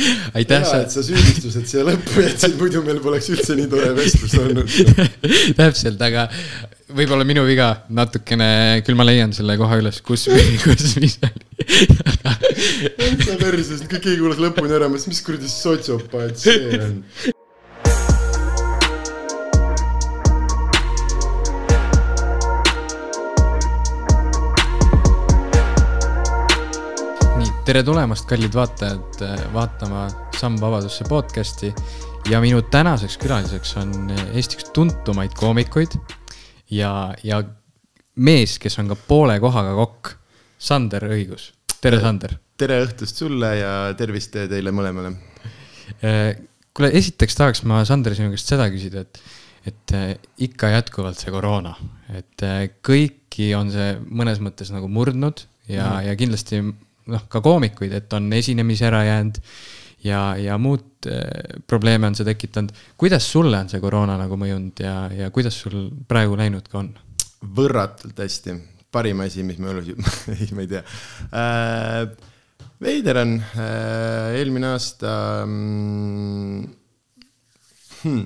aitäh. hea, et sa süüdistused siia lõppu jätsid, muidu meil poleks üldse nii tore vestlus olnud täpselt, aga võib-olla minu viga natukene, küll ma leian selle koha üles, kus, kus, mis oli sa perses, keegi kuulas lõpuni ära, mõtles, mis kuradi sotsiopaat see on. Tere tulemast, kallid vaatajad, vaatama Samm Vabadusse podcasti. ja minu tänaseks külaliseks on Eesti üks tuntumaid koomikuid ja, ja mees, kes on ka poole kohaga kokk, Sander Õigus. tere, Sander. tere õhtust sulle ja tervist teile mõlemale. kuule, esiteks tahaks ma, Sander, sinu käest seda küsida, et, et ikka jätkuvalt see koroona, et kõiki on see mõnes mõttes nagu murdnud ja mm., ja kindlasti noh, ka koomikuid, et on esinemisi ära jäänud ja, ja muud äh, probleeme on see tekitanud. kuidas sulle on see koroona nagu mõjunud ja, ja kuidas sul praegu läinud ka on? võrratult hästi, parim asi, mis ma elus, ei, ma ei tea äh,. veider on äh,, eelmine aasta mm, hmm,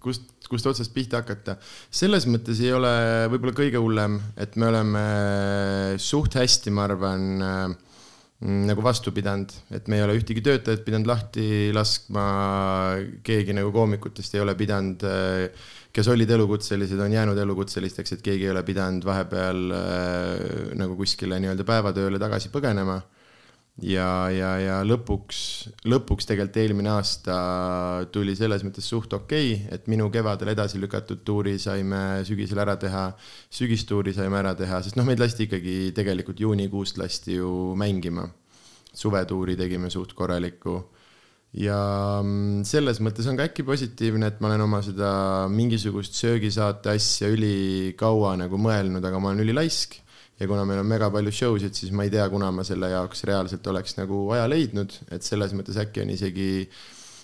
kust, kust otsast pihta hakata. selles mõttes ei ole võib-olla kõige hullem, et me oleme suht hästi, ma arvan äh, nagu vastu pidanud, et me ei ole ühtegi töötajat pidanud lahti laskma, keegi nagu koomikutest ei ole pidanud, äh, kes olid elukutselised, on jäänud elukutselisteks, et keegi ei ole pidanud vahepeal äh, nagu kuskile nii-öelda päevatööle tagasi põgenema ja, ja, ja lõpuks, lõpuks tegelikult eelmine aasta tuli selles mõttes suht okei okay,, et minu kevadel edasi lükatud tuuri saime sügisel ära teha, sügistuuri saime ära teha, sest noh, meid lasti ikkagi tegelikult juunikuust lasti ju mängima. suvetuuri tegime suht korraliku ja mm, selles mõttes on ka äkki positiivne, et ma olen oma seda mingisugust söögisaate asja ülikaua nagu mõelnud, aga ma olen ülilaisk ja kuna meil on mega palju show sid, siis ma ei tea, kuna ma selle jaoks reaalselt oleks nagu aja leidnud, et selles mõttes äkki on isegi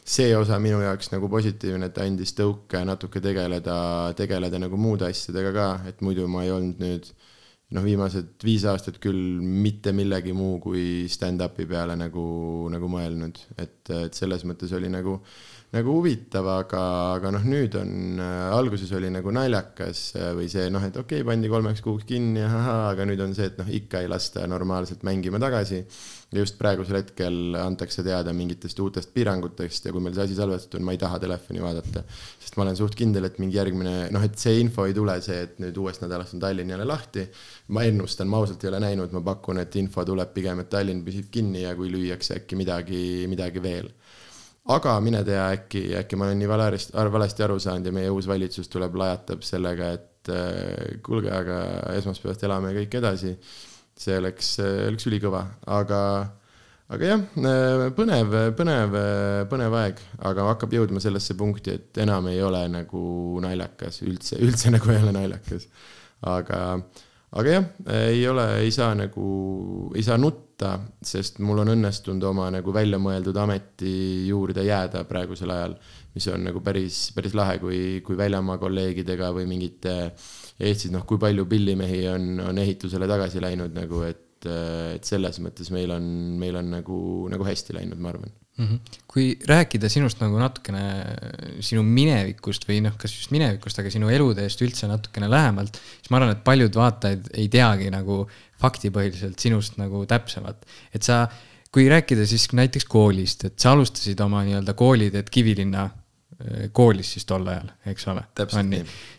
see osa minu jaoks nagu positiivne, et andis tõuke natuke tegeleda, tegeleda nagu muude asjadega ka, et muidu ma ei olnud nüüd noh, viimased viis aastat küll mitte millegi muu kui stand-up'i peale nagu, nagu mõelnud, et, et selles mõttes oli nagu nagu huvitav, aga, aga noh, nüüd on äh,, alguses oli nagu naljakas äh, või see noh, et okei okay,, pandi kolmeks kuuks kinni, ahaa, aga nüüd on see, et noh, ikka ei lasta normaalselt mängima tagasi. ja just praegusel hetkel antakse teada mingitest uutest piirangutest ja kui meil see asi salvestatud on, ma ei taha telefoni vaadata. sest ma olen suht kindel, et mingi järgmine, noh, et see info ei tule, see, et nüüd uuest nädalast on Tallinn jälle lahti. ma ennustan, ma ausalt ei ole näinud, ma pakun, et info tuleb pigem, et Tallinn püsib kinni ja kui lüüakse äkki midagi, midagi veel aga mine tea, äkki, äkki ma olen nii valesti, valesti aru saanud ja meie uus valitsus tuleb, lajatab sellega, et äh, kuulge, aga esmaspäevast elame kõik edasi. see oleks, oleks ülikõva, aga, aga jah, äh, põnev, põnev, põnev aeg, aga hakkab jõudma sellesse punkti, et enam ei ole nagu naljakas üldse, üldse nagu ei ole naljakas. aga, aga jah, ei ole, ei saa nagu, ei saa nutta sest mul on õnnestunud oma nagu väljamõeldud ameti juurde jääda praegusel ajal, mis on nagu päris, päris lahe, kui, kui väljamaa kolleegidega või mingite Eestis noh, kui palju pillimehi on, on ehitusele tagasi läinud nagu, et, et selles mõttes meil on, meil on nagu, nagu hästi läinud, ma arvan mm. -hmm. kui rääkida sinust nagu natukene sinu minevikust või noh, kas just minevikust, aga sinu eluteest üldse natukene lähemalt, siis ma arvan, et paljud vaatajad ei teagi nagu faktipõhiliselt sinust nagu täpsemalt. et sa, kui rääkida siis näiteks koolist, et sa alustasid oma nii-öelda kooliteed Kivilinna äh, koolis siis tol ajal, eks ole.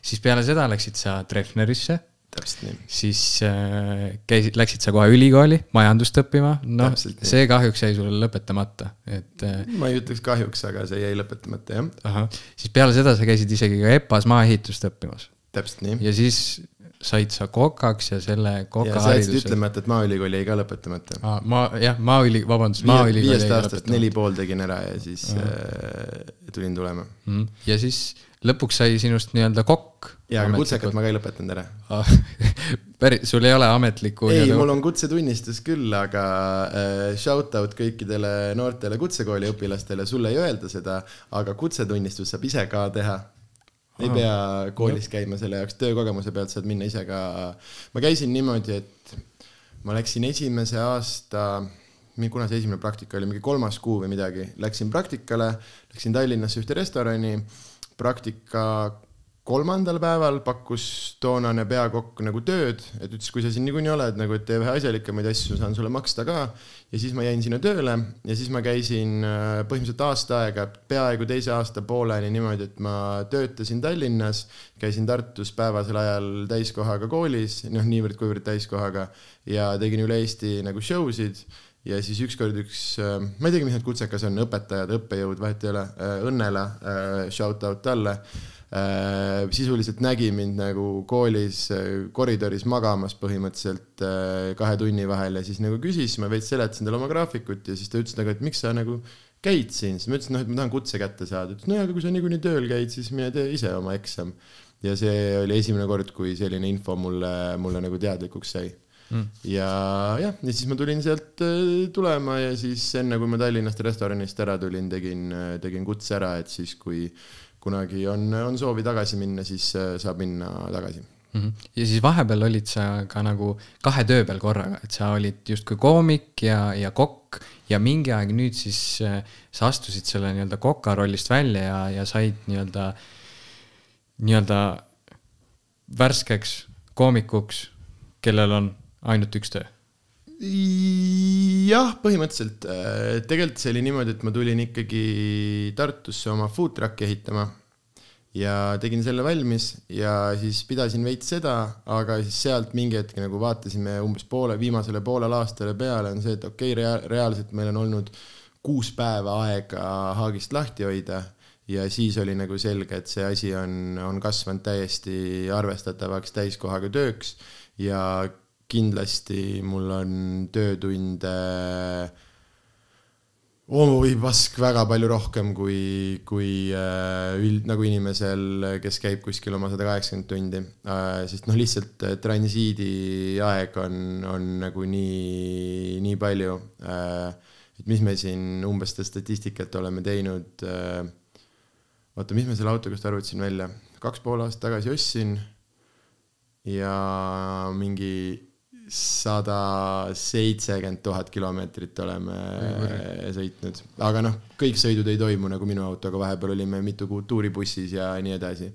siis peale seda läksid sa Treffnerisse täpselt nii. siis äh, käisid, läksid sa kohe ülikooli majandust õppima, noh, see kahjuks jäi sul lõpetamata, et äh,. ma ei ütleks kahjuks, aga see jäi lõpetamata, jah. ahah, siis peale seda sa käisid isegi ka EPA-s maaehitust õppimas. täpselt nii. ja siis said sa kokaks ja selle koka hariduse. sa jätsid ütlemata, et Maaülikooli jäi ka lõpetamata ah,. ma jah, Maaüli, vabandust, Maaülikooli. viiest aastast neli pool tegin ära ja siis äh, tulin tulema mm.. ja siis lõpuks sai sinust nii-öelda kokk. ja, aga kutsekat ma ka ei lõpetanud ära ah, päris, sul ei ole ametlikku. ei, mul on kutsetunnistus küll, aga äh, shout out kõikidele noortele kutsekooli õpilastele, sulle ei öelda seda, aga kutsetunnistus saab ise ka teha ei pea koolis käima selle jaoks, töökogemuse pealt saad minna ise ka. ma käisin niimoodi, et ma läksin esimese aasta kuna see esimene praktika oli, mingi kolmas kuu või midagi, läksin praktikale, läksin Tallinnasse ühte restorani, praktika kolmandal päeval pakkus toonane peakokk nagu tööd, et ütles, kui sa siin niikuinii oled nagu, et tee vähe asjalikemaid asju, saan sulle maksta ka. ja siis ma jäin sinna tööle ja siis ma käisin äh, põhimõtteliselt aasta aega, peaaegu teise aasta pooleni niimoodi, et ma töötasin Tallinnas, käisin Tartus päevasel ajal täiskohaga koolis, noh, niivõrd-kuivõrd täiskohaga ja tegin üle Eesti nagu show sid ja siis ükskord üks, äh, ma ei teagi, mis need kutsekas on, õpetajad, õppejõud, vahet ei ole, äh, Õnnele, shout out talle Äh, sisuliselt nägi mind nagu koolis äh, koridoris magamas põhimõtteliselt äh, kahe tunni vahel ja siis nagu küsis, ma veits seletasin talle oma graafikut ja siis ta ütles nagu, et miks sa nagu käid siin, siis ma ütlesin, noh, et ma tahan kutse kätte saada, ütles no jaa, aga kui sa niikuinii tööl käid, siis mine tee ise oma eksam. ja see oli esimene kord, kui selline info mulle, mulle nagu teadlikuks sai mm.. ja jah, ja siis ma tulin sealt tulema ja siis enne, kui ma Tallinnast restoranist ära tulin, tegin, tegin kutse ära, et siis kui kunagi on, on soovi tagasi minna, siis äh, saab minna tagasi mm. -hmm. ja siis vahepeal olid sa ka nagu kahe töö peal korraga, et sa olid justkui koomik ja, ja kokk ja mingi aeg nüüd siis äh, sa astusid selle nii-öelda koka rollist välja ja, ja said nii-öelda, nii-öelda värskeks koomikuks, kellel on ainult üks töö? Jah, põhimõtteliselt äh, tegelikult see oli niimoodi, et ma tulin ikkagi Tartusse oma food truck'i ehitama ja tegin selle valmis ja siis pidasin veits seda, aga siis sealt mingi hetk nagu vaatasime umbes poole, viimasele poolele aastale peale on see, et okei okay, rea, reaalselt meil on olnud kuus päeva aega Haagist lahti hoida ja siis oli nagu selge, et see asi on, on kasvanud täiesti arvestatavaks täiskohaga tööks ja kindlasti mul on töötunde oi pask väga palju rohkem kui, kui äh, üld nagu inimesel, kes käib kuskil oma sada kaheksakümmend tundi äh,. sest noh, lihtsalt äh, transiidi aeg on, on nagu nii, nii palju et mis me siin umbes seda statistikat oleme teinud oota, mis ma selle autoga just arvutasin välja, kaks pool aastat tagasi ostsin ja mingi sada seitsekümmend tuhat kilomeetrit oleme sõitnud, aga noh, kõik sõidud ei toimu nagu minu autoga, vahepeal olime mitu kuud tuuribussis ja nii edasi.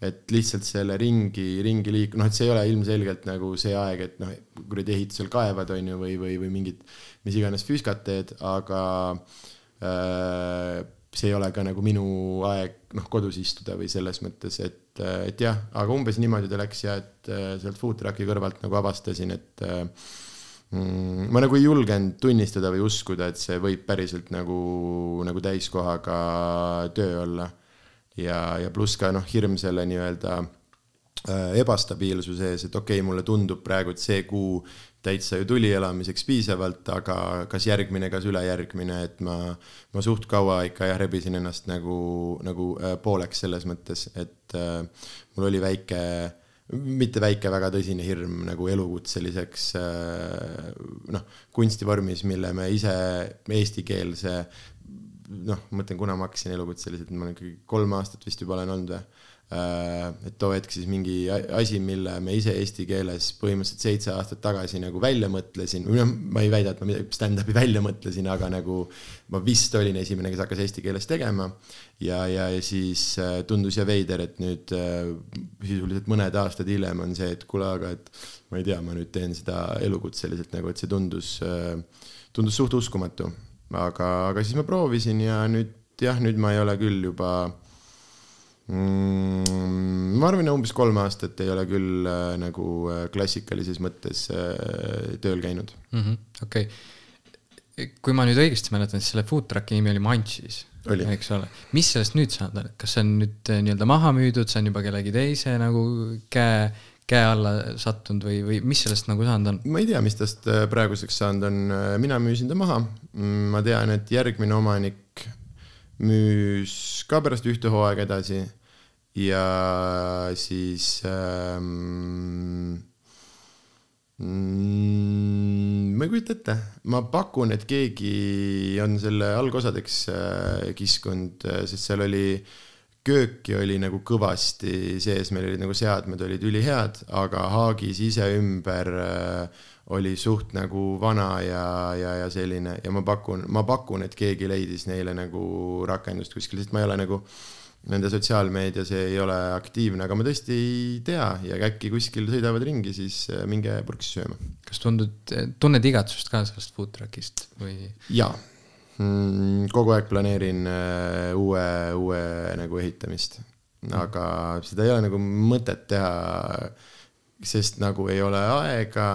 et lihtsalt selle ringi, ringi liik-, noh, et see ei ole ilmselgelt nagu see aeg, et noh, kuradi ehitusel kaevad, on ju, või, või, või mingit mis iganes füüskat teed, aga äh, see ei ole ka nagu minu aeg noh, kodus istuda või selles mõttes, et, et jah, aga umbes niimoodi ta läks ja et äh, sealt food truck'i kõrvalt nagu avastasin, et äh, mm, ma nagu ei julgenud tunnistada või uskuda, et see võib päriselt nagu, nagu täiskohaga töö olla. ja, ja pluss ka noh, hirm selle nii-öelda äh, ebastabiilsuse ees, et okei okay,, mulle tundub praegu, et see kuu täitsa ju tuli elamiseks piisavalt, aga kas järgmine, kas ülejärgmine, et ma, ma suht kaua ikka jah, rebisin ennast nagu, nagu äh, pooleks selles mõttes, et äh, mul oli väike, mitte väike, väga tõsine hirm nagu elukutseliseks äh, noh, kunstivormis, mille me ise eestikeelse noh, ma mõtlen, kuna ma hakkasin elukutseliselt, ma olen ikkagi kolm aastat vist juba olen olnud või et too hetk siis mingi asi, mille me ise eesti keeles põhimõtteliselt seitse aastat tagasi nagu välja mõtlesin, või noh, ma ei väida, et ma midagi stand-up'i välja mõtlesin, aga nagu ma vist olin esimene, kes hakkas eesti keeles tegema. ja, ja, ja siis äh, tundus ja veider, et nüüd äh, sisuliselt mõned aastad hiljem on see, et kuule, aga et ma ei tea, ma nüüd teen seda elukutseliselt nagu, et see tundus, tundus suht uskumatu. aga, aga siis ma proovisin ja nüüd jah, nüüd ma ei ole küll juba mm,? ma arvan, umbes kolm aastat ei ole küll äh, nagu äh, klassikalises mõttes äh, tööl käinud -hmm,. okei kui ma nüüd õigesti mäletan, siis selle food truck'i nimi oli Munchies, eks ole. mis sellest nüüd saanud on, kas see on nüüd äh, nii-öelda maha müüdud, see on juba kellegi teise nagu käe, käe alla sattunud või, või mis sellest nagu saanud on? ma ei tea, mis tast äh, praeguseks saanud on, mina müüsin ta maha. Mm, ma tean, et järgmine omanik müüs ka pärast ühte hooaega edasi ja siis ähm, mm, ma ei kujuta ette, ma pakun, et keegi on selle algosadeks äh, kiskunud, äh, sest seal oli kööki oli nagu kõvasti sees, meil olid nagu seadmed olid ülihead, aga haagis ise ümber äh, oli suht nagu vana ja, ja, ja selline. Ja ma pakun, ma pakun, et keegi leidis neile nagu rakendust kuskil, sest ma ei ole nagu nende sotsiaalmeedias ei ole aktiivne, aga ma tõesti ei tea ja äkki kuskil sõidavad ringi, siis äh, minge purksi sööma. kas tundud, tunned igatsust ka sellest food truck'ist või? jaa mm,, kogu aeg planeerin uh, uue, uue nagu ehitamist, aga seda ei ole nagu mõtet teha, sest nagu ei ole aega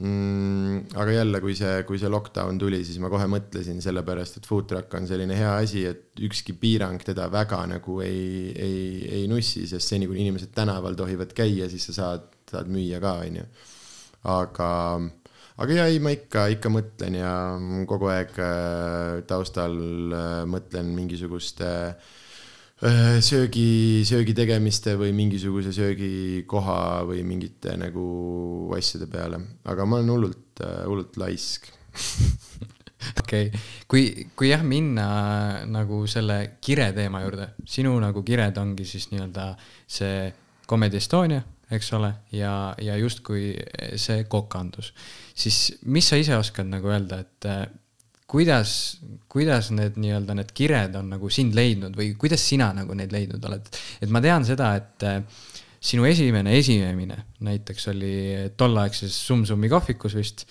mm,. aga jälle, kui see, kui see lockdown tuli, siis ma kohe mõtlesin sellepärast, et food truck on selline hea asi, et ükski piirang teda väga nagu ei, ei, ei nussi, sest seni, kuni inimesed tänaval tohivad käia, siis sa saad, saad müüa ka, onju. aga, aga ja ei, ma ikka, ikka mõtlen ja kogu aeg äh, taustal äh, mõtlen mingisuguste äh, söögi, söögi tegemiste või mingisuguse söögikoha või mingite nagu asjade peale, aga ma olen hullult, äh, hullult laisk. Okei. Okay., kui, kui jah, minna nagu selle kire teema juurde, sinu nagu kired ongi siis nii-öelda see Comedy Estonia, eks ole, ja, ja justkui see kokandus, siis mis sa ise oskad nagu öelda, et kuidas, kuidas need nii-öelda need kired on nagu sind leidnud või kuidas sina nagu neid leidnud oled? et ma tean seda, et äh, sinu esimene esinemine näiteks oli tolleaegses Sum-Sumi kohvikus vist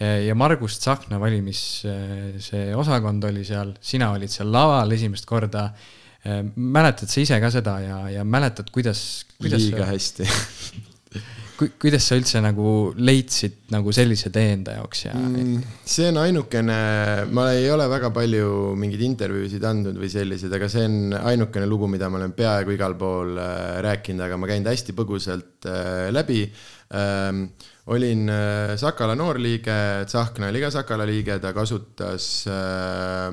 äh, ja Margust Tsahkna valimis äh, see osakond oli seal, sina olid seal laval esimest korda. mäletad sa ise ka seda ja, ja mäletad, kuidas, kuidas? liiga hästi ku-, kuidas sa üldse nagu leidsid nagu sellise tee enda jaoks ja mm,? see on ainukene, ma ei ole väga palju mingeid intervjuusid andnud või selliseid, aga see on ainukene lugu, mida ma olen peaaegu igal pool äh, rääkinud, aga ma käin ta hästi põgusalt äh, läbi ähm, olin äh, Sakala noorliige, Tsahkna oli ka Sakala liige, ta kasutas äh,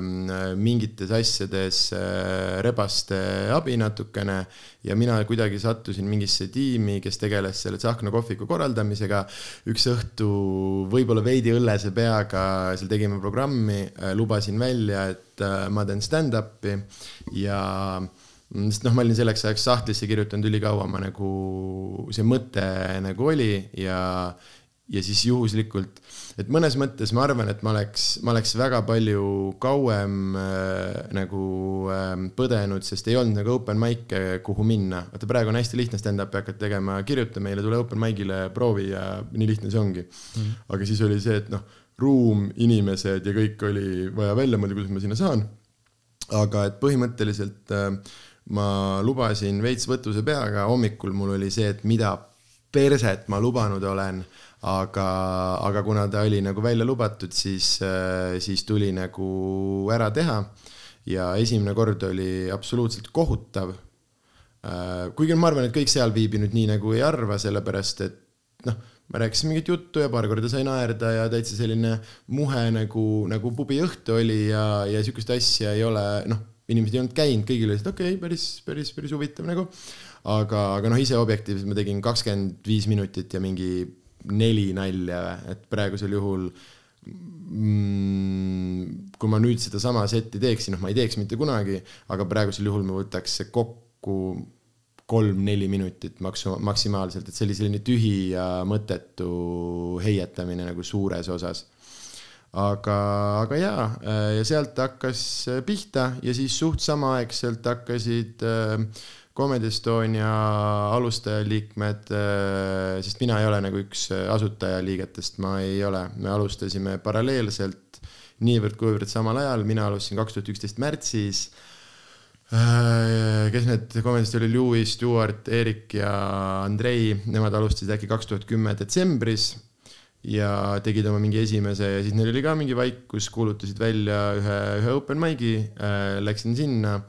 mingites asjades äh, rebaste abi natukene ja mina kuidagi sattusin mingisse tiimi, kes tegeles selle Tsahkna kohviku korraldamisega. üks õhtu võib-olla veidi õllese peaga, seal tegime programmi, lubasin välja, et ma teen stand-up'i ja sest noh, ma olin selleks ajaks sahtlisse kirjutanud ülikaua, ma nagu, see mõte nagu oli ja, ja siis juhuslikult, et mõnes mõttes ma arvan, et ma oleks, ma oleks väga palju kauem äh, nagu äh, põdenud, sest ei olnud nagu open mic'e, kuhu minna. vaata, praegu on hästi lihtne stand-up'i hakata tegema, kirjuta meile, tule open mic'ile, proovi ja nii lihtne see ongi mm.. aga siis oli see, et noh, ruum, inimesed ja kõik oli vaja välja mõelda, kuidas ma sinna saan. aga et põhimõtteliselt äh, ma lubasin veits võtuse peaga, hommikul mul oli see, et mida perset ma lubanud olen, aga, aga kuna ta oli nagu välja lubatud, siis, siis tuli nagu ära teha. ja esimene kord oli absoluutselt kohutav. kuigi ma arvan, et kõik seal viibinud nii nagu ei arva, sellepärast et noh, ma rääkisin mingit juttu ja paar korda sai naerda ja täitsa selline muhe nagu, nagu pubiõhtu oli ja, ja sihukest asja ei ole, noh inimesed ei olnud käinud, kõigil oli, et okei okay,, päris, päris, päris huvitav nagu. aga, aga noh, ise objektiivselt ma tegin kakskümmend viis minutit ja mingi neli nalja, et praegusel juhul mm, kui ma nüüd sedasama setti teeksin, noh, ma ei teeks mitte kunagi, aga praegusel juhul ma võtaks kokku kolm-neli minutit maksu-, maksimaalselt, et see oli selline tühi ja mõttetu heietamine nagu suures osas aga, aga jaa, äh, ja sealt hakkas äh, pihta ja siis suht samaaegselt hakkasid äh, Comedy Estonia alustajaliikmed, sest mina ei ole nagu üks asutajaliigetest, ma ei ole, me alustasime paralleelselt niivõrd-kuivõrd samal ajal, mina alustasin kaks tuhat üksteist märtsis. kes need komedist oli, Louis, Stewart, Erik ja Andrei, nemad alustasid äkki kaks tuhat kümme detsembris ja tegid oma mingi esimese ja siis neil oli ka mingi vaikus, kuulutasid välja ühe, ühe open mic'i äh,, läksin sinna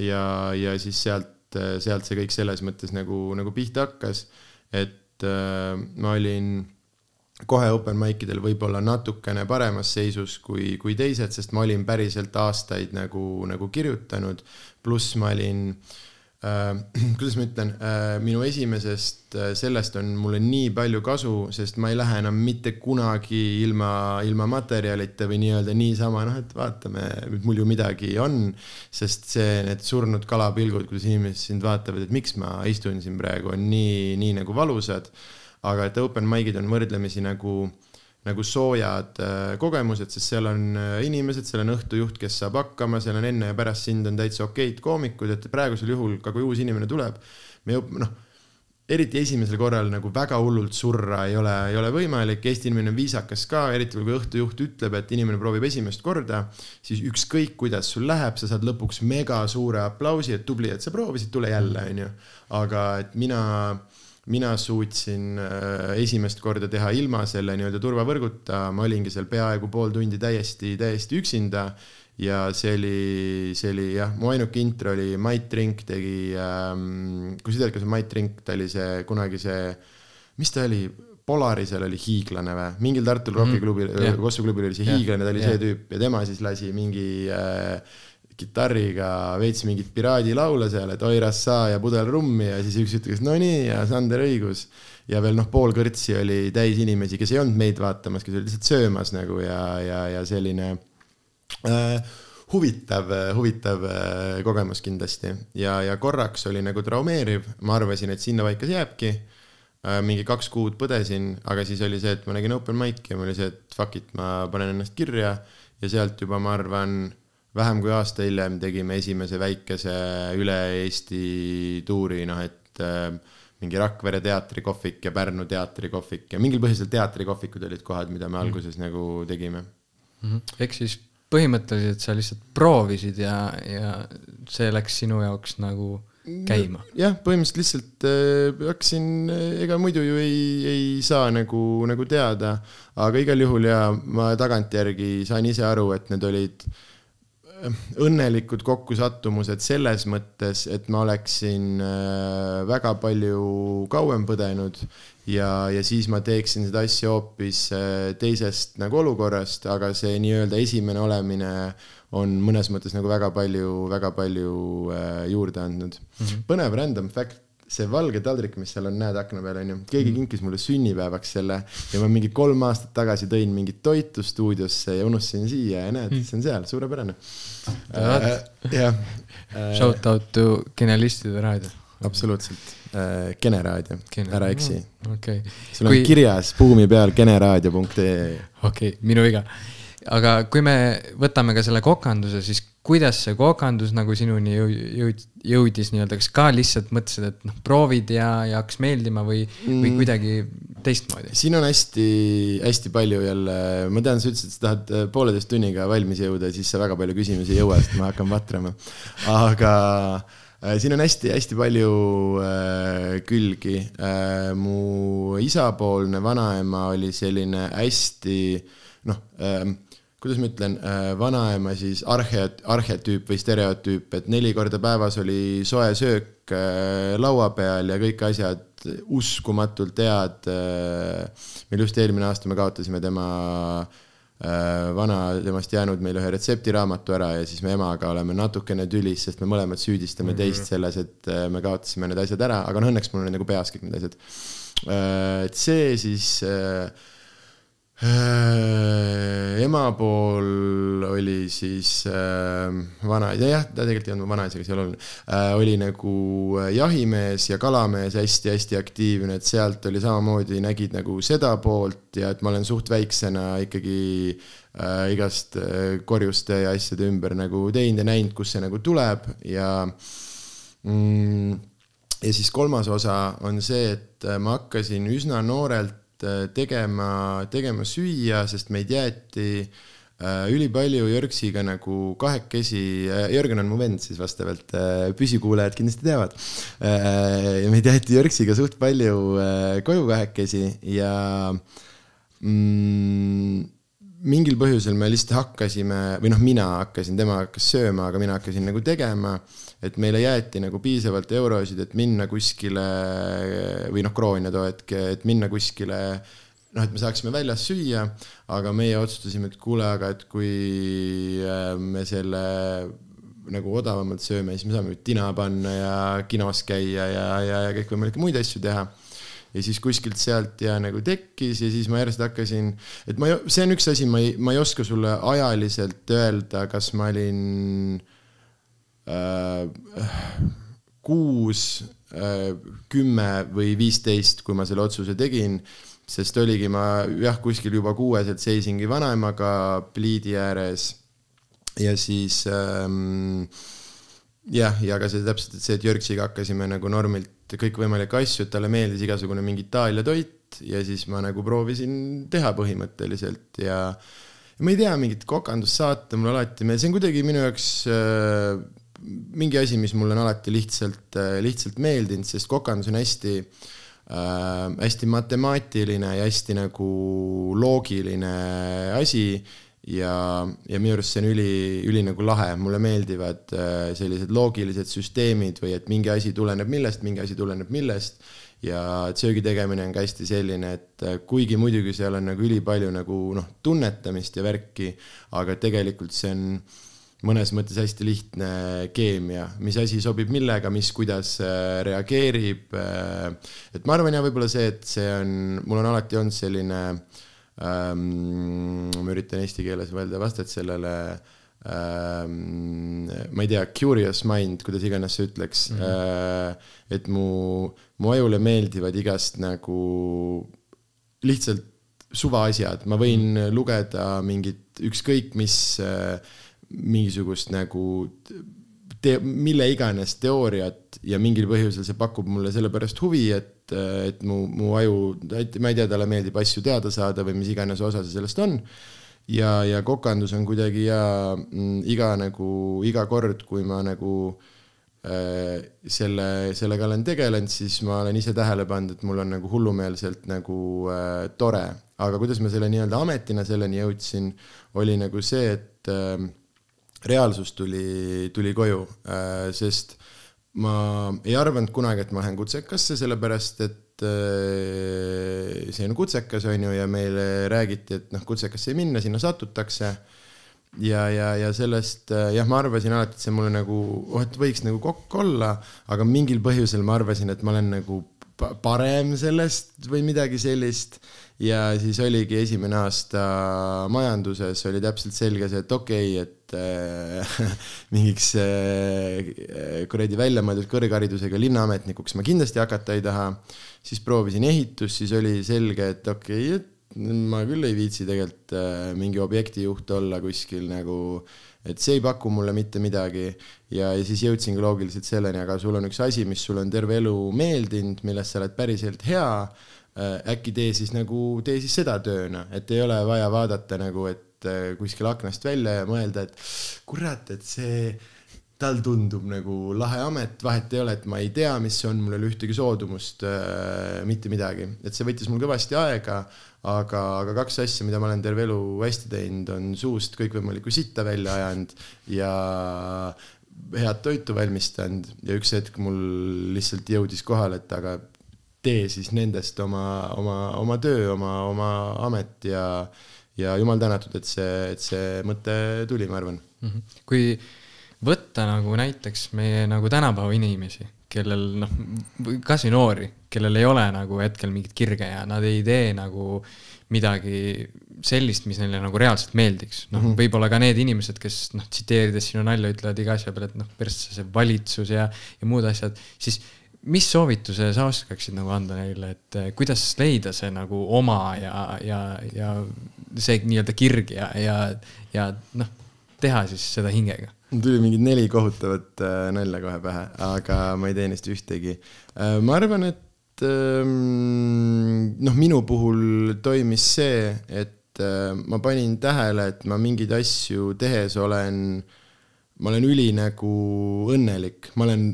ja, ja siis sealt, sealt see kõik selles mõttes nagu, nagu pihta hakkas. et äh, ma olin kohe open mic idel võib-olla natukene paremas seisus kui, kui teised, sest ma olin päriselt aastaid nagu, nagu kirjutanud, pluss ma olin äh, kuidas ma ütlen äh,, minu esimesest äh, sellest on mulle nii palju kasu, sest ma ei lähe enam mitte kunagi ilma, ilma materjalita või nii-öelda niisama, noh, et vaatame, mul ju midagi on. sest see, need surnud kalapilgud, kuidas inimesed sind vaatavad, et miks ma istun siin praegu, on nii, nii nagu valusad. aga et open mic'id on võrdlemisi nagu nagu soojad äh, kogemused, sest seal on äh, inimesed, seal on õhtujuht, kes saab hakkama, seal on enne ja pärast sind on täitsa okeid koomikud, et praegusel juhul ka kui uus inimene tuleb, me noh, eriti esimesel korral nagu väga hullult surra ei ole, ei ole võimalik, Eesti inimene on viisakas ka, eriti kui õhtujuht ütleb, et inimene proovib esimest korda, siis ükskõik, kuidas sul läheb, sa saad lõpuks mega suure aplausi, et tubli, et sa proovisid, tule jälle, onju. aga et mina mina suutsin äh, esimest korda teha ilma selle nii-öelda turvavõrguta, ma olingi seal peaaegu pool tundi täiesti, täiesti üksinda ja see oli, see oli jah, mu ainuke intro oli Mait Rink tegi ähm,, kui sa tead, kes on Mait Rink, ta oli see kunagi see, mis ta oli, Polarisel oli hiiglane või, mingil rokiklubil mm, -hmm. Kossu klubil oli see yeah. hiiglane, ta oli yeah. see tüüp ja tema siis lasi mingi äh, kitarriga veits mingit piraadilaule seal, et oi rassa ja pudel rummi ja siis üks ütles no nii ja Sander õigus. ja veel noh, pool kõrtsi oli täis inimesi, kes ei olnud meid vaatamas, kes olid lihtsalt söömas nagu ja, ja, ja selline äh, huvitav, huvitav äh, kogemus kindlasti ja, ja korraks oli nagu traumeeriv, ma arvasin, et sinnapaika see jääbki äh,. mingi kaks kuud põdesin, aga siis oli see, et ma nägin open mic'i ja mul oli see, et fuck it, ma panen ennast kirja ja sealt juba ma arvan vähem kui aasta hiljem tegime esimese väikese üle Eesti tuuri, noh et äh, mingi Rakvere teatrikohvik ja Pärnu teatrikohvik ja mingil põhjusel teatrikohvikud olid kohad, mida me mhm. alguses mm. nagu tegime mm. -hmm. ehk siis põhimõtteliselt sa lihtsalt proovisid ja, ja see läks sinu jaoks nagu käima? jah, põhimõtteliselt lihtsalt äh, hakkasin, ega muidu ju ei, ei saa nagu, nagu teada, aga igal juhul ja ma tagantjärgi sain ise aru, et need olid äh, õnnelikud kokkusattumused selles mõttes, et ma oleksin äh, väga palju kauem põdenud ja, ja siis ma teeksin seda asja hoopis äh, teisest nagu olukorrast, aga see nii-öelda esimene olemine on mõnes mõttes nagu väga palju, väga palju äh, juurde andnud mm. -hmm. põnev random fact see valge taldrik, mis seal on, näed akna peal onju, keegi mm. kinkis mulle sünnipäevaks selle ja ma mingi kolm aastat tagasi tõin mingit toitu stuudiosse ja unustasin siia ja näed mm., see on seal, suurepärane äh,. jah äh,. Shout out to Genialistide raadio. absoluutselt äh,, Gene raadio, ära eksi no,. Okay. sul on Kui... kirjas buumi peal generaadio.ee. okei okay,, minu viga. aga kui me võtame ka selle kokanduse, siis kuidas see kokandus nagu sinuni jõud-, jõudis nii-öelda, kas ka lihtsalt mõtlesid, et noh, proovid ja, ja hakkas meeldima või mm., või kuidagi teistmoodi? siin on hästi, hästi palju jälle, ma tean, sa ütlesid, et sa tahad äh, pooleteist tunniga valmis jõuda, siis sa väga palju küsimusi ei jõua, sest ma hakkan vatrama. aga äh, siin on hästi-hästi palju äh, külgi äh,. mu isapoolne vanaema oli selline hästi noh äh, kuidas ma ütlen, äh, vanaema siis arhe-, arhetüüp või stereotüüp, et neli korda päevas oli soe söök äh, laua peal ja kõik asjad uskumatult head. Äh, meil just eelmine aasta me kaotasime tema vana, temast jäänud meil ühe retseptiraamatu ära ja siis me emaga oleme natukene tülis, sest me mõlemad süüdistame mm -hmm. teist selles, et me kaotasime need asjad ära, aga noh, õnneks mul on nagu peas kõik need asjad. et see siis Äh, ema pool oli siis äh, vanaisa, jah, ta tegelikult ei olnud mu vanaisa, aga see ei ole oluline äh,. oli nagu äh, jahimees ja kalamees hästi-hästi aktiivne, et sealt oli samamoodi, nägid nagu seda poolt ja et ma olen suht väiksena ikkagi äh, igast äh, korjuste ja asjade ümber nagu teinud ja näinud, kust see nagu tuleb ja mm, ja siis kolmas osa on see, et ma hakkasin üsna noorelt Äh, tegema, tegema süüa, sest meid jäeti äh, ülipalju Jörgsiga nagu kahekesi, äh, Jörgen on mu vend siis vastavalt, püsikuulajad kindlasti teavad. meid jäeti Jörgsiga suht palju koju kahekesi ja mm, mingil põhjusel me lihtsalt hakkasime või noh, mina hakkasin, tema hakkas sööma, aga mina hakkasin nagu tegema et meile jäeti nagu piisavalt eurosid, et minna kuskile või noh, kroone too hetk, et minna kuskile noh, et me saaksime väljas süüa, aga meie otsustasime, et kuule, aga et kui äh, me selle nagu odavamalt sööme, siis me saame tina panna ja kinos käia ja, ja, ja kõikvõimalikke muid asju teha. Ja siis kuskilt sealt ja nagu tekkis ja siis ma järjest hakkasin, et ma, see on üks asi, ma ei, ma ei oska sulle ajaliselt öelda, kas ma olin äh, kuus äh,, kümme või viisteist, kui ma selle otsuse tegin, sest oligi ma jah, kuskil juba kuueselt seisingi vanaemaga pliidi ääres. Ja siis ähm, jah, ja ka see täpselt, et see, et Jörgsiga hakkasime nagu normilt kõikvõimalikke asju, et talle meeldis igasugune mingi Itaalia toit ja siis ma nagu proovisin teha põhimõtteliselt ja ma ei tea, mingit kokandussaate mul alati, see on kuidagi minu jaoks äh, mingi asi, mis mulle on alati lihtsalt äh,, lihtsalt meeldinud, sest kokandus on hästi äh, hästi matemaatiline ja hästi nagu loogiline asi ja, ja minu arust see on üli, üli nagu lahe, mulle meeldivad äh, sellised loogilised süsteemid või et mingi asi tuleneb millest, mingi asi tuleneb millest. ja söögi tegemine on ka hästi selline, et äh, kuigi muidugi seal on nagu ülipalju nagu noh, tunnetamist ja värki, aga tegelikult see on mõnes mõttes hästi lihtne keemia, mis asi sobib millega, mis, kuidas äh, reageerib. et ma arvan ja võib-olla see, et see on, mul on alati olnud selline äh, ähm,. ma üritan eesti keeles mõelda vastet sellele ähm,. ma ei tea, curious mind, kuidas iganes sa ütleks mm. -hmm. Äh, et mu, mu ajule meeldivad igast nagu lihtsalt suvaasjad, ma võin -hmm. lugeda mingit ükskõik mis äh, mingisugust nagu te-, mille iganes teooriat ja mingil põhjusel see pakub mulle sellepärast huvi, et et mu, mu aju, ma ei tea, talle meeldib asju teada saada või mis iganes osa see sellest on. ja, ja kokandus on kuidagi ja mm, iga nagu, iga kord, kui ma nagu äh, selle, sellega olen tegelenud, siis ma olen ise tähele pannud, et mul on nagu hullumeelselt nagu äh, tore. aga kuidas ma selle nii-öelda ametina selleni jõudsin, oli nagu see, et äh, reaalsus tuli, tuli koju äh,, sest ma ei arvanud kunagi, et ma lähen kutsekasse, sellepärast et äh, see on kutsekas, on ju, ja meile räägiti, et noh, kutsekasse ei minna, sinna satutakse. ja, ja, ja sellest äh, jah, ma arvasin alati, et see mulle nagu, oh, et võiks nagu kokk olla, aga mingil põhjusel ma arvasin, et ma olen nagu parem sellest või midagi sellist ja siis oligi esimene aasta majanduses oli täpselt selge see, et okei okay,, et äh, mingiks äh, kuradi väljamõeldud kõrgharidusega linnaametnikuks ma kindlasti hakata ei taha. siis proovisin ehitust, siis oli selge, et okei okay,, et ma küll ei viitsi tegelikult äh, mingi objektijuht olla kuskil nagu, et see ei paku mulle mitte midagi. ja, ja siis jõudsingi loogiliselt selleni, aga sul on üks asi, mis sulle on terve elu meeldinud, milles sa oled päriselt hea Äh, äkki tee siis nagu, tee siis seda tööna, et ei ole vaja vaadata nagu, et äh, kuskil aknast välja ja mõelda, et kurat, et see, tal tundub nagu lahe amet, vahet ei ole, et ma ei tea, mis see on, mul ei ole ühtegi soodumust äh,, mitte midagi, et see võttis mul kõvasti aega, aga, aga kaks asja, mida ma olen terve elu hästi teinud, on suust kõikvõimalikku sitta välja ajanud ja head toitu valmistanud ja üks hetk mul lihtsalt jõudis kohale, et aga tee siis nendest oma, oma, oma töö, oma, oma amet ja, ja jumal tänatud, et see, et see mõte tuli, ma arvan mm. -hmm. kui võtta nagu näiteks meie nagu tänapäeva inimesi, kellel noh, kasvõi noori, kellel ei ole nagu hetkel mingit kirge ja nad ei tee nagu midagi sellist, mis neile nagu reaalselt meeldiks. noh mm -hmm., võib-olla ka need inimesed, kes noh, tsiteerides sinu nalja ütlevad iga asja peale, et noh, persse see valitsus ja, ja muud asjad, siis mis soovituse sa oskaksid nagu anda neile, et eh, kuidas leida see nagu oma ja, ja, ja see nii-öelda kirg ja, ja, ja noh, teha siis seda hingega? Tuli mingid neli kohutavat äh, nalja kohe pähe, aga ma ei tee neist ühtegi äh,. ma arvan, et äh, noh, minu puhul toimis see, et äh, ma panin tähele, et ma mingeid asju tehes olen ma olen üli nagu õnnelik, ma olen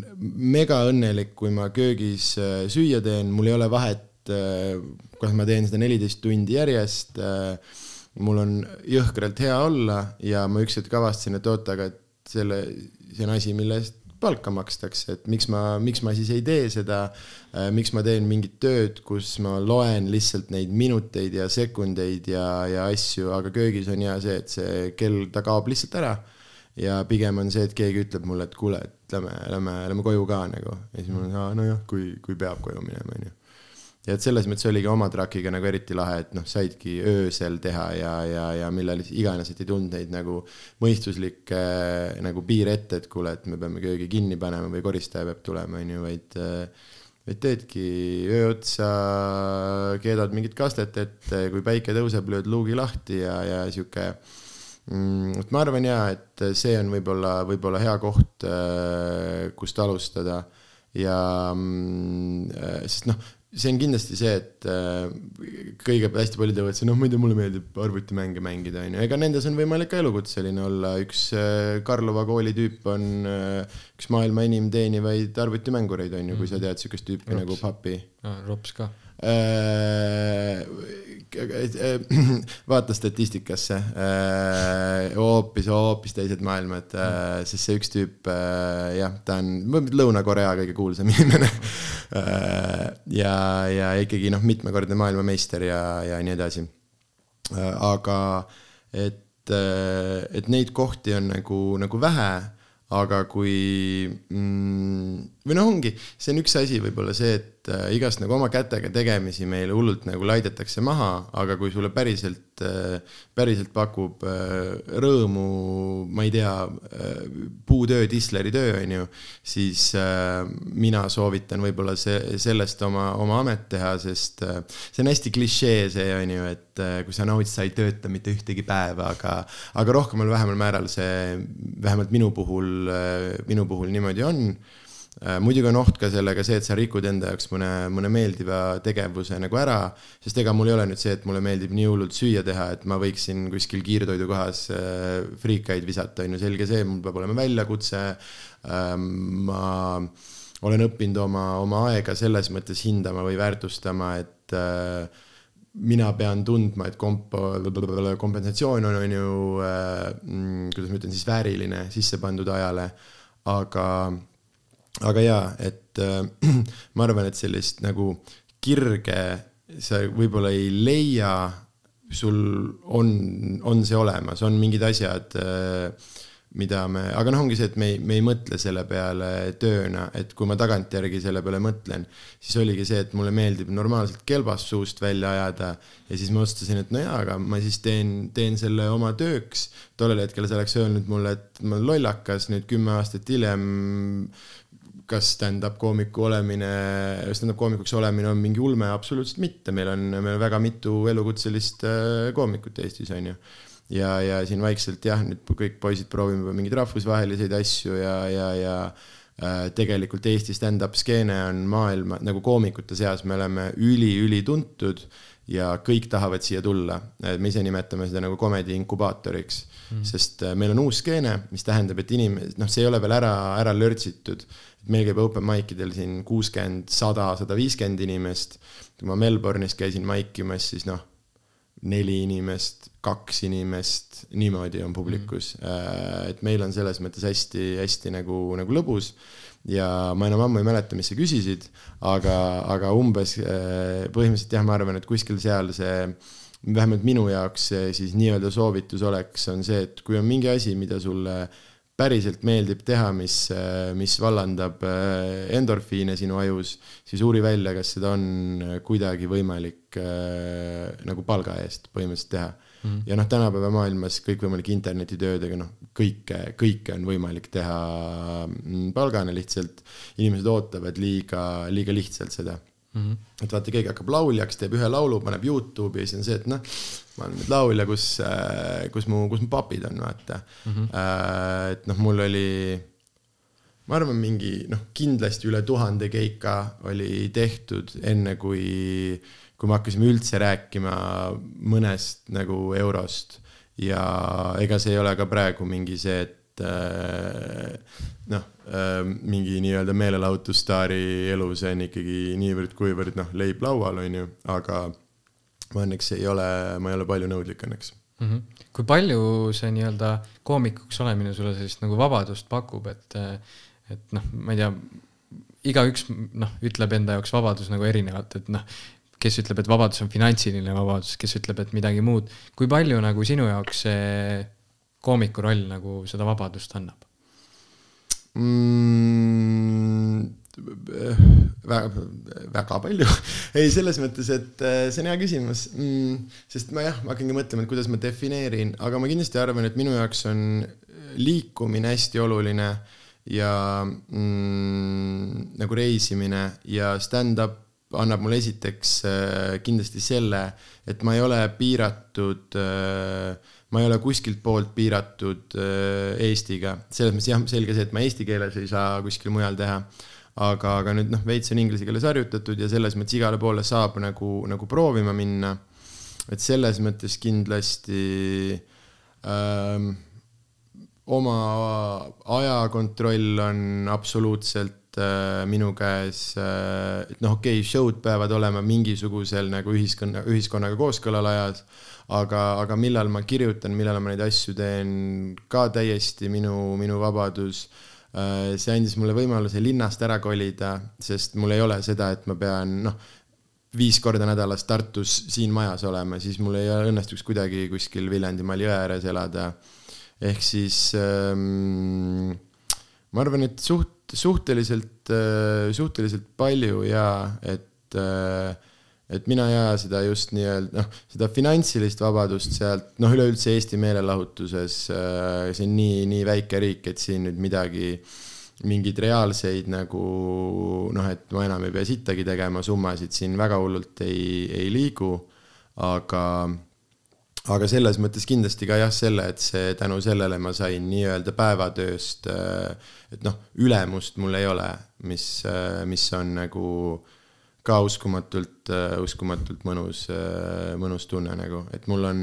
mega õnnelik, kui ma köögis äh, süüa teen, mul ei ole vahet, äh, kas ma teen seda neliteist tundi järjest. Äh, mul on jõhkralt hea olla ja ma üks hetk avastasin, et oota, aga et selle, see on asi, mille eest palka makstakse, et miks ma, miks ma siis ei tee seda. miks ma teen mingit tööd, kus ma loen lihtsalt neid minuteid ja sekundeid ja, ja asju, aga köögis on hea see, et see kell, ta kaob lihtsalt ära ja pigem on see, et keegi ütleb mulle, et kuule, et lähme, lähme, lähme koju ka nagu. ja siis on, aa nojah, kui, kui peab koju minema, onju. Ja et selles mõttes oligi oma trakiga nagu eriti lahe, et noh, saidki öösel teha ja, ja, ja millal iganes, et ei tulnud neid nagu mõistuslikke äh, nagu piire ette, et kuule, et me peame köögi kinni panema või koristaja peab tulema, onju, vaid äh, et teedki öö otsa, keedad mingit kastet ette, kui päike tõuseb, lööd luugi lahti ja, ja sihuke mm,. et ma arvan ja, et see on võib-olla, võib-olla hea koht, äh, kust alustada ja mm, sest noh see on kindlasti see, et äh, kõige, hästi paljud teevad see, noh, tea, mulle meeldib arvutimänge mängida, onju, ega nendes on võimalik ka elukutseline olla, üks äh, Karlova kooli tüüp on äh, üks maailma enim teenivaid arvutimängureid, onju, kui sa mhm. tead siukest tüüpi Rops. nagu Papi ah,. Rops ka vaata statistikasse, äh, hoopis, hoopis teised maailmad, äh, sest see üks tüüp, jah, ta on Lõuna-Korea kõige kuulsam inimene. ja, ja ikkagi noh, mitmekordne maailmameister ja, ja nii edasi. aga et, et neid kohti on nagu, nagu vähe aga kui mm, või noh, ongi, see on üks asi võib-olla see, et äh, igast nagu oma kätega tegemisi meile hullult nagu laidetakse maha, aga kui sulle päriselt äh,, päriselt pakub äh, rõõmu, ma ei tea äh,, puutöö, tisleri töö, on ju, siis äh, mina soovitan võib-olla see, sellest oma, oma amet teha, sest äh, see on hästi klišee see, on ju, et äh, kui sa naudid, sa ei tööta mitte ühtegi päeva, aga, aga rohkemal või vähemal määral see, vähemalt minu puhul, äh, minu puhul niimoodi on. Äh, muidugi on oht ka sellega see, et sa rikud enda jaoks mõne, mõne meeldiva tegevuse nagu ära, sest ega mul ei ole nüüd see, et mulle meeldib nii hullult süüa teha, et ma võiksin kuskil kiirtoidukohas äh, friikaid visata, on ju, selge see, mul peab olema väljakutse. Ähm, ma olen õppinud oma, oma aega selles mõttes hindama või väärtustama, et mina pean tundma, et komp-, kompensatsioon on, on ju äh,, kuidas ma ütlen siis, vääriline sisse pandud ajale, aga, aga jaa, et äh, ma arvan, et sellist nagu kirge sa võib-olla ei leia, sul on, on see olemas, on mingid asjad äh, mida me, aga noh, ongi see, et me ei, me ei mõtle selle peale tööna, et kui ma tagantjärgi selle peale mõtlen, siis oligi see, et mulle meeldib normaalselt kelbast suust välja ajada ja siis ma otsustasin, et no jaa, aga ma siis teen, teen selle oma tööks. tollel hetkel sa oleks öelnud mulle, et ma olen lollakas, nüüd kümme aastat hiljem kas stand-up koomiku olemine, stand-up koomikuks olemine on mingi ulme, absoluutselt mitte, meil on, meil on väga mitu elukutselist äh, koomikut Eestis, on ju ja, ja siin vaikselt jah, nüüd kõik poisid proovime juba mingeid rahvusvaheliseid asju ja, ja, ja äh, tegelikult Eesti stand-up skeene on maailma nagu koomikute seas, me oleme üli-ülituntud ja kõik tahavad siia tulla. me ise nimetame seda nagu comedy inkubaatoriks mm., sest äh, meil on uus skeene, mis tähendab, et inimesed, noh, see ei ole veel ära, ära lörtsitud. Meil käib open mic idel siin kuuskümmend, sada, sada viiskümmend inimest. kui ma Melbourne'is käisin maikimas, siis noh neli inimest, kaks inimest, niimoodi on publikus. Mm.. et meil on selles mõttes hästi-hästi nagu, nagu lõbus. ja ma enam ammu ei mäleta, mis sa küsisid, aga, aga umbes äh, põhimõtteliselt jah, ma arvan, et kuskil seal see, vähemalt minu jaoks siis nii-öelda soovitus oleks, on see, et kui on mingi asi, mida sulle päriselt meeldib teha, mis, mis vallandab äh, endorfiine sinu ajus, siis uuri välja, kas seda on kuidagi võimalik äh, nagu palga eest põhimõtteliselt teha mm. -hmm. ja noh, tänapäeva maailmas kõikvõimalike internetitöödega, noh, kõike, kõike on võimalik teha mm, palgana lihtsalt. inimesed ootavad liiga, liiga lihtsalt seda mm. -hmm. et vaata, keegi hakkab lauljaks, teeb ühe laulu, paneb Youtube'i ja siis on see, et noh, ma olen nüüd laulja, kus, äh, kus mu, kus mu papid on, vaata mm. -hmm. et noh, mul oli, ma arvan, mingi noh, kindlasti üle tuhande keika oli tehtud, enne kui, kui me hakkasime üldse rääkima mõnest nagu eurost ja ega see ei ole ka praegu mingi see, et äh, noh, mingi nii-öelda meelelahutusstaari elu, see on ikkagi niivõrd-kuivõrd noh, leib laual, on ju, aga ma õnneks ei ole, ma ei ole palju nõudlik õnneks mm. -hmm. kui palju see nii-öelda koomikuks olemine sulle sellist nagu vabadust pakub, et, et noh, ma ei tea, igaüks noh, ütleb enda jaoks vabadus nagu erinevalt, et noh, kes ütleb, et vabadus on finantsiline vabadus, kes ütleb, et midagi muud. kui palju nagu sinu jaoks see koomiku roll nagu seda vabadust annab mm,? väga, väga palju ei, selles mõttes, et äh, see on hea küsimus mm,. sest ma jah, ma hakkangi mõtlema, et kuidas ma defineerin, aga ma kindlasti arvan, et minu jaoks on liikumine hästi oluline ja mm, nagu reisimine ja stand-up annab mulle esiteks äh, kindlasti selle, et ma ei ole piiratud äh, ma ei ole kuskilt poolt piiratud äh, Eestiga, selles mõttes jah, selge see, et ma eesti keeles ei saa kuskil mujal teha. aga, aga nüüd noh, veits on inglise keeles harjutatud ja selles mõttes igale poole saab nagu, nagu proovima minna. et selles mõttes kindlasti ähm, oma ajakontroll on absoluutselt äh, minu käes äh,, et noh, okei okay,, show'd peavad olema mingisugusel nagu ühiskonna, ühiskonnaga kooskõlal ajas aga, aga millal ma kirjutan, millal ma neid asju teen, ka täiesti minu, minu vabadus. Äh, see andis mulle võimaluse linnast ära kolida, sest mul ei ole seda, et ma pean noh, viis korda nädalas Tartus siin majas olema, siis mul ei õnnestuks kuidagi kuskil Viljandimaal jõe ääres elada. ehk siis ähm, ma arvan, et suht, suhteliselt, äh, suhteliselt palju ja et äh, et mina aja seda just nii-öelda noh, seda finantsilist vabadust sealt, noh, üleüldse Eesti meelelahutuses, äh, see on nii, nii väike riik, et siin nüüd midagi, mingeid reaalseid nagu noh, et ma enam ei pea sittagi tegema, summasid siin väga hullult ei, ei liigu, aga aga selles mõttes kindlasti ka jah, selle, et see tänu sellele ma sain nii-öelda päevatööst, äh, et noh, ülemust mul ei ole, mis, äh, mis on nagu ka uskumatult, äh, uskumatult mõnus, mõnus tunne nagu, et mul on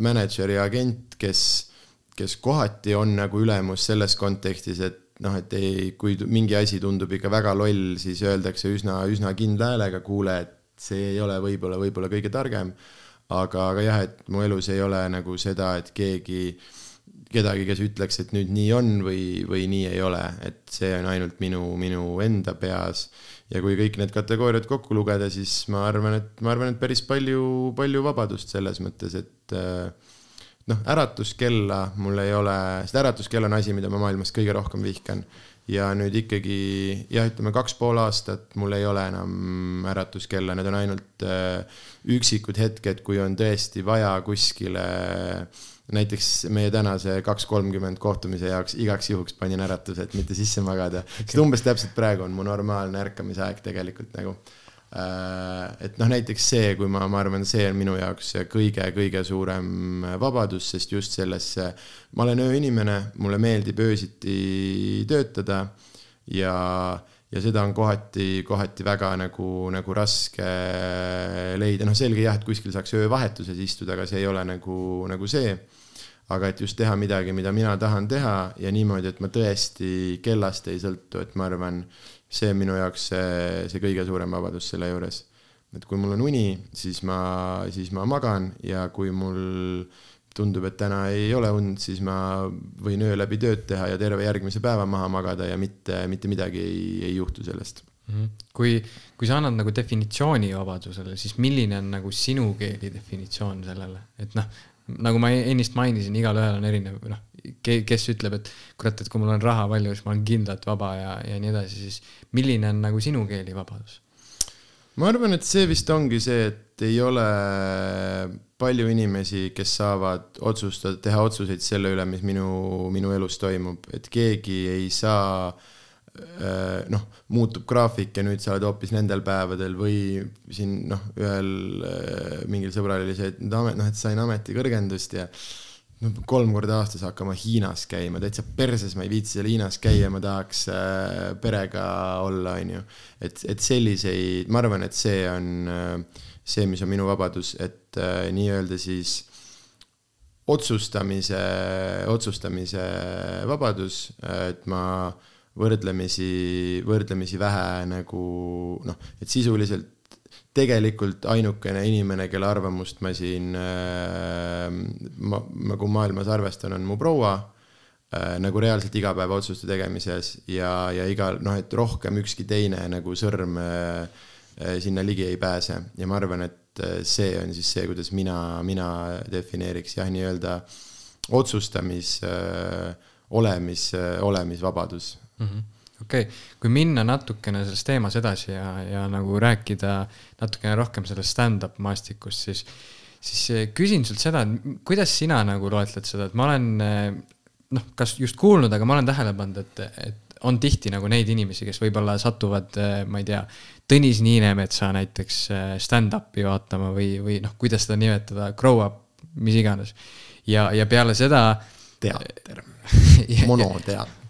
mänedžer ja agent, kes, kes kohati on nagu ülemus selles kontekstis, et noh, et ei, kui mingi asi tundub ikka väga loll, siis öeldakse üsna, üsna kindla häälega, kuule, et see ei ole võib-olla, võib-olla kõige targem. Aga, aga jah, et mu elus ei ole nagu seda, et keegi, kedagi, kes ütleks, et nüüd nii on või, või nii ei ole, et see on ainult minu, minu enda peas ja kui kõik need kategooriad kokku lugeda, siis ma arvan, et ma arvan, et päris palju, palju vabadust selles mõttes, et äh, noh, äratuskella mul ei ole, sest äratuskell on asi, mida ma maailmas kõige rohkem vihkan. Ja nüüd ikkagi jah, ütleme kaks pool aastat mul ei ole enam äratuskella, need on ainult äh, üksikud hetked, kui on tõesti vaja kuskile näiteks meie tänase kaks kolmkümmend kohtumise jaoks igaks juhuks panin äratuse, et mitte sisse magada okay., sest umbes täpselt praegu on mu normaalne ärkamisaeg tegelikult nagu. Äh, et noh, näiteks see, kui ma, ma arvan, see on minu jaoks kõige-kõige suurem vabadus, sest just sellesse, ma olen ööinimene, mulle meeldib öösiti töötada ja ja seda on kohati, kohati väga nagu, nagu raske leida, noh, selge jah, et kuskil saaks öövahetuses istuda, aga see ei ole nagu, nagu see. Aga et just teha midagi, mida mina tahan teha ja niimoodi, et ma tõesti kellast ei sõltu, et ma arvan, see on minu jaoks see, see kõige suurem vabadus selle juures. et kui mul on uni, siis ma, siis ma magan ja kui mul tundub, et täna ei ole und, siis ma võin öö läbi tööd teha ja terve järgmise päeva maha magada ja mitte, mitte midagi ei, ei juhtu sellest mhm. kui, kui sa annad nagu definitsiooni vabadusele, siis milline on nagu sinu keeli definitsioon sellele, et noh, nagu ma ennist mainisin, igalühel on erinev, noh, kes ütleb, et kurat, et kui mul on raha palju, siis ma olen kindlalt vaba ja, ja nii edasi, siis milline on nagu sinu keelivabadus? ma arvan, et see vist ongi see, et ei ole palju inimesi, kes saavad otsustada, teha otsuseid selle üle, mis minu, minu elus toimub, et keegi ei saa äh, noh, muutub graafik ja nüüd sa oled hoopis nendel päevadel või siin noh, ühel äh, mingil sõbral oli see, et nüüd amet, noh, et sain ametikõrgendust ja no kolm korda aastas hakkama Hiinas käima, täitsa perses, ma ei viitsi seal Hiinas käia, ma tahaks äh, perega olla, onju. et, et selliseid, ma arvan, et see on äh, see, mis on minu vabadus, et äh, nii-öelda siis otsustamise, otsustamise vabadus, et ma äh, võrdlemisi, võrdlemisi vähe nagu noh, et sisuliselt tegelikult ainukene inimene, kelle arvamust ma siin äh, ma, nagu maailmas arvestan, on mu proua äh,. nagu reaalselt igapäevaotsuste tegemises ja, ja igal noh, et rohkem ükski teine nagu sõrm äh, sinna ligi ei pääse ja ma arvan, et see on siis see, kuidas mina, mina defineeriks jah, nii-öelda otsustamis olemis olemisvabadus mm. -hmm okei okay., kui minna natukene selles teemas edasi ja, ja nagu rääkida natukene rohkem sellest stand-up maastikust, siis, siis äh, küsin sult seda, et kuidas sina nagu loetled seda, et ma olen äh, noh, kas just kuulnud, aga ma olen tähele pannud, et, et on tihti nagu neid inimesi, kes võib-olla satuvad, äh, ma ei tea, Tõnis Niinemetsa näiteks stand-up'i vaatama või, või noh, kuidas seda nimetada, grow up, mis iganes. ja, ja peale seda. teater monoteater.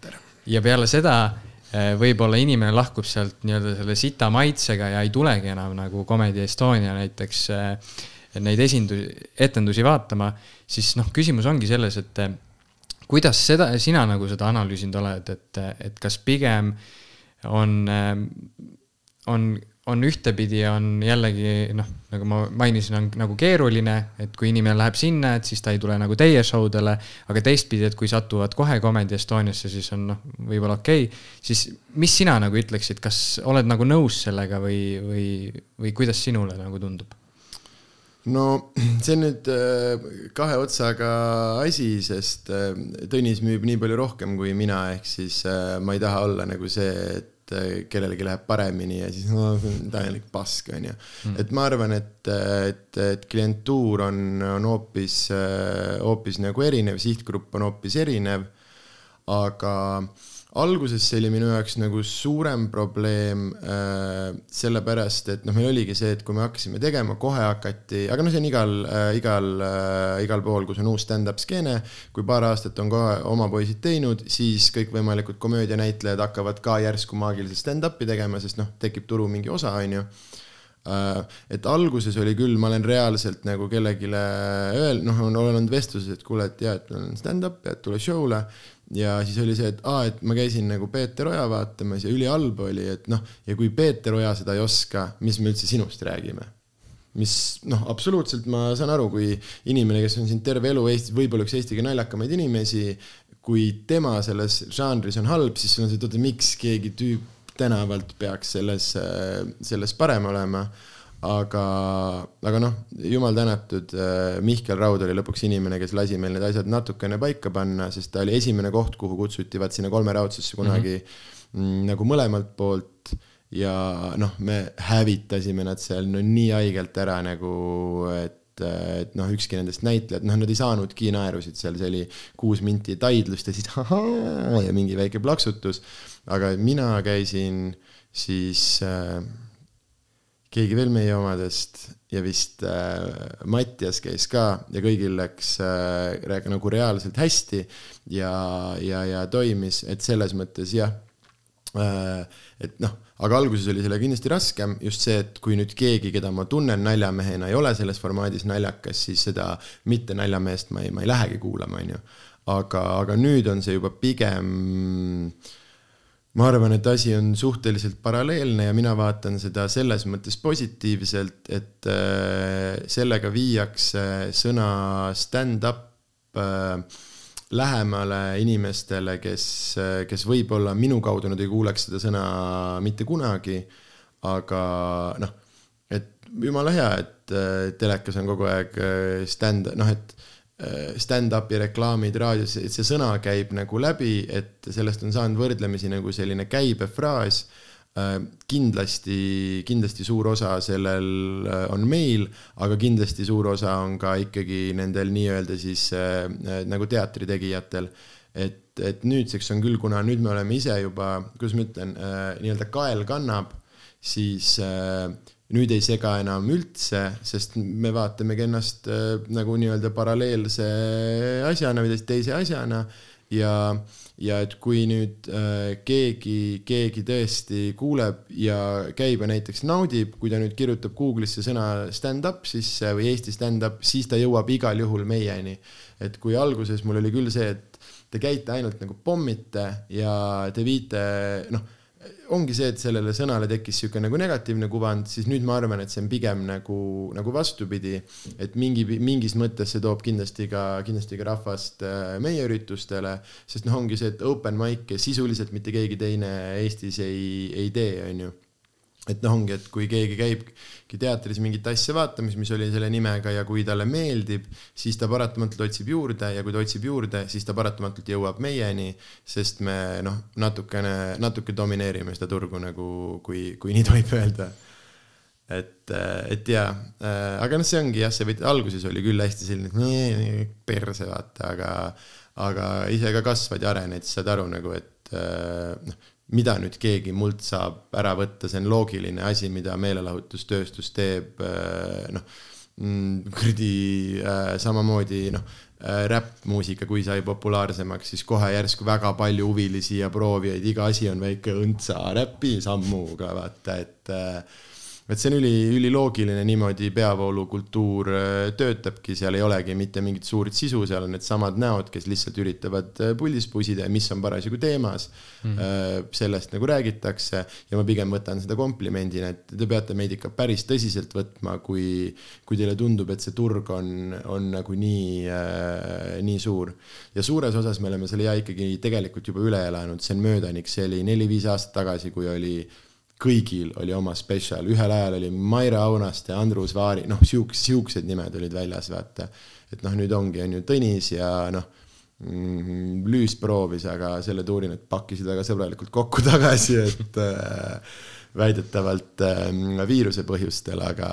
Ja peale seda Eh, võib-olla inimene lahkub sealt nii-öelda selle sita maitsega ja ei tulegi enam nagu Comedy Estonia näiteks eh, neid esindusi, etendusi vaatama, siis noh, küsimus ongi selles, et eh, kuidas seda, sina nagu seda analüüsinud oled, et, et kas pigem on, on on ühtepidi on jällegi noh, nagu ma mainisin, on nagu keeruline, et kui inimene läheb sinna, et siis ta ei tule nagu teie show dele, aga teistpidi, et kui satuvad kohe Comedy Estoniasse, siis on noh, võib-olla okei okay., siis mis sina nagu ütleksid, kas oled nagu nõus sellega või, või, või kuidas sinule nagu tundub? no see on nüüd äh, kahe otsaga asi, sest äh, Tõnis müüb nii palju rohkem kui mina, ehk siis äh, ma ei taha olla nagu see, et et äh, kellelegi läheb paremini ja siis no täielik pask, onju. Mm. et ma arvan, et, et, et klientuur on, on hoopis, äh, hoopis nagu erinev, sihtgrupp on hoopis erinev. aga alguses see oli minu jaoks nagu suurem probleem äh, sellepärast, et noh, meil oligi see, et kui me hakkasime tegema, kohe hakati, aga noh, see on igal äh,, igal äh,, igal pool, kus on uus stand-up skeene, kui paar aastat on kohe oma poisid teinud, siis kõikvõimalikud komöödianäitlejad hakkavad ka järsku maagiliselt stand-up'i tegema, sest noh, tekib turu mingi osa, on ju äh, et alguses oli küll, ma olen reaalselt nagu kellelegi öelnud, noh, on olnud vestluses, et kuule, et jaa, et mul on stand-up ja tule show'le ja siis oli see, et aa, et ma käisin nagu Peeter Oja vaatamas ja ülihalb oli, et noh, ja kui Peeter Oja seda ei oska, mis me üldse sinust räägime? mis noh, absoluutselt ma saan aru, kui inimene, kes on siin terve elu Eestis, võib-olla üks Eesti kõige naljakamaid inimesi, kui tema selles žanris on halb, siis sul on see, et oota, miks keegi tüüp tänavalt peaks selles, selles parem olema aga, aga noh, jumal tänatud, äh, Mihkel Raud oli lõpuks inimene, kes lasi meil need asjad natukene paika panna, sest ta oli esimene koht, kuhu kutsuti vaat sinna kolmeraudsesse kunagi mm -hmm. nagu mõlemalt poolt ja noh, me hävitasime nad seal no nii haigelt ära nagu, et et noh, ükski nendest näitlejad, noh, nad ei saanudki naerusid seal, see oli kuus minti taidlust ja siis ahaa ja mingi väike plaksutus. aga mina käisin siis äh, keegi veel meie omadest ja vist äh, Mattias käis ka ja kõigil läks äh, nagu reaalselt hästi ja, ja, ja toimis, et selles mõttes jah äh,. et noh, aga alguses oli sellega kindlasti raskem just see, et kui nüüd keegi, keda ma tunnen naljamehena, ei ole selles formaadis naljakas, siis seda mitte naljameest ma ei, ma ei lähegi kuulama, on ju. aga, aga nüüd on see juba pigem äh, ma arvan, et asi on suhteliselt paralleelne ja mina vaatan seda selles mõttes positiivselt, et äh, sellega viiakse sõna stand-up äh, lähemale inimestele, kes, kes võib-olla minu kaudu nad ei kuuleks seda sõna mitte kunagi, aga noh, et jumala hea, et äh, telekas on kogu aeg stand, noh, et Äh, stand-up'i reklaamid raadios, et see sõna käib nagu läbi, et sellest on saanud võrdlemisi nagu selline käibefraas. Äh, kindlasti, kindlasti suur osa sellel äh, on meil, aga kindlasti suur osa on ka ikkagi nendel nii-öelda siis nagu teatritegijatel. et, et nüüdseks on küll, kuna nüüd me oleme ise juba, kuidas ma ütlen, nii-öelda kael kannab, siis äh, nüüd ei sega enam üldse, sest me vaatamegi ennast äh, nagu nii-öelda paralleelse asjana või teise asjana ja, ja et kui nüüd äh, keegi, keegi tõesti kuuleb ja käib ja näiteks naudib, kui ta nüüd kirjutab Google'isse sõna stand-up sisse või Eesti stand-up, siis ta jõuab igal juhul meieni. et kui alguses mul oli küll see, et te käite ainult nagu pommite ja te viite, noh ongi see, et sellele sõnale tekkis niisugune nagu negatiivne kuvand, siis nüüd ma arvan, et see on pigem nagu, nagu vastupidi. et mingi, mingis mõttes see toob kindlasti ka, kindlasti ka rahvast äh, meie üritustele, sest noh, ongi see, et open mic'e sisuliselt mitte keegi teine Eestis ei, ei tee, on ju et noh, ongi, et kui keegi käibki teatris mingit asja vaatamas, mis oli selle nimega ja kui talle meeldib, siis ta paratamatult otsib juurde ja kui ta otsib juurde, siis ta paratamatult jõuab meieni, sest me noh, natukene, natuke domineerime seda turgu nagu, kui, kui nii tohib öelda. et, et jaa, aga noh, see ongi jah, see alguses oli küll hästi selline perse vaata, aga, aga ise ka kasvad ja arened, siis saad aru nagu, et noh mida nüüd keegi mult saab ära võtta, see on loogiline asi, mida meelelahutustööstus teeb, äh, noh, mm, kuradi äh, samamoodi noh, äh, räppmuusika, kui sai populaarsemaks, siis kohe järsku väga palju huvilisi ja proovijaid, iga asi on väike õntsa räpi sammuga, vaata, et et see on üli, üliloogiline, niimoodi peavoolukultuur äh, töötabki, seal ei olegi mitte mingit suurt sisu, seal on needsamad näod, kes lihtsalt üritavad äh, puldis pusida ja mis on parasjagu teemas mm.. sellest nagu räägitakse. Ja ma pigem võtan seda komplimendina, et te peate meid ikka päris tõsiselt võtma, kui, kui teile tundub, et see turg on, on nagu nii äh,, nii suur. ja suures osas me oleme selle ja ikkagi tegelikult juba üle elanud, see on möödanik, see oli neli-viis aastat tagasi, kui oli kõigil oli oma spetsial, ühel ajal oli Maire Aunaste, Andrus Vaari, noh, siuksed, siuksed nimed olid väljas, vaata. et noh, nüüd ongi, on ju Tõnis ja noh mm,, Lüüs proovis, aga selle tuuri nad pakkisid väga sõbralikult kokku tagasi, et äh, väidetavalt äh, viiruse põhjustel, aga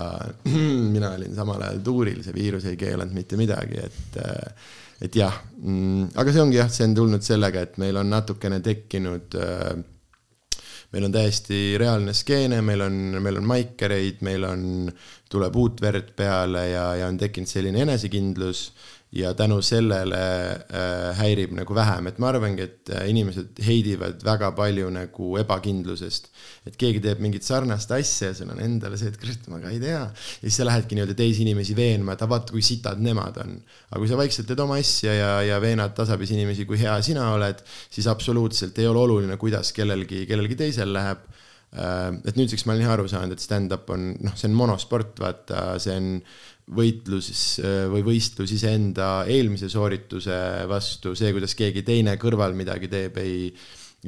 mina olin samal ajal tuuril, see viirus ei keelanud mitte midagi, et äh, et jah mm,, aga see ongi jah, see on tulnud sellega, et meil on natukene tekkinud äh, meil on täiesti reaalne skeene, meil on, meil on maikereid, meil on, tuleb uut verd peale ja, ja on tekkinud selline enesekindlus ja tänu sellele äh, häirib nagu vähem, et ma arvangi, et äh, inimesed heidivad väga palju nagu ebakindlusest. et keegi teeb mingit sarnast asja ja sul on endale see, et kurat, ma ka ei tea. ja siis sa lähedki nii-öelda teisi inimesi veenma, et vaata, kui sitad nemad on. aga kui sa vaikselt teed oma asja ja, ja veenad tasapisi inimesi, kui hea sina oled, siis absoluutselt ei ole oluline, kuidas kellelgi, kellelgi teisel läheb äh, et nüüdseks ma olen aru saanud, et stand-up on, noh, see on monosport, vaata, see on võitlus või võistlus iseenda eelmise soorituse vastu, see, kuidas keegi teine kõrval midagi teeb, ei,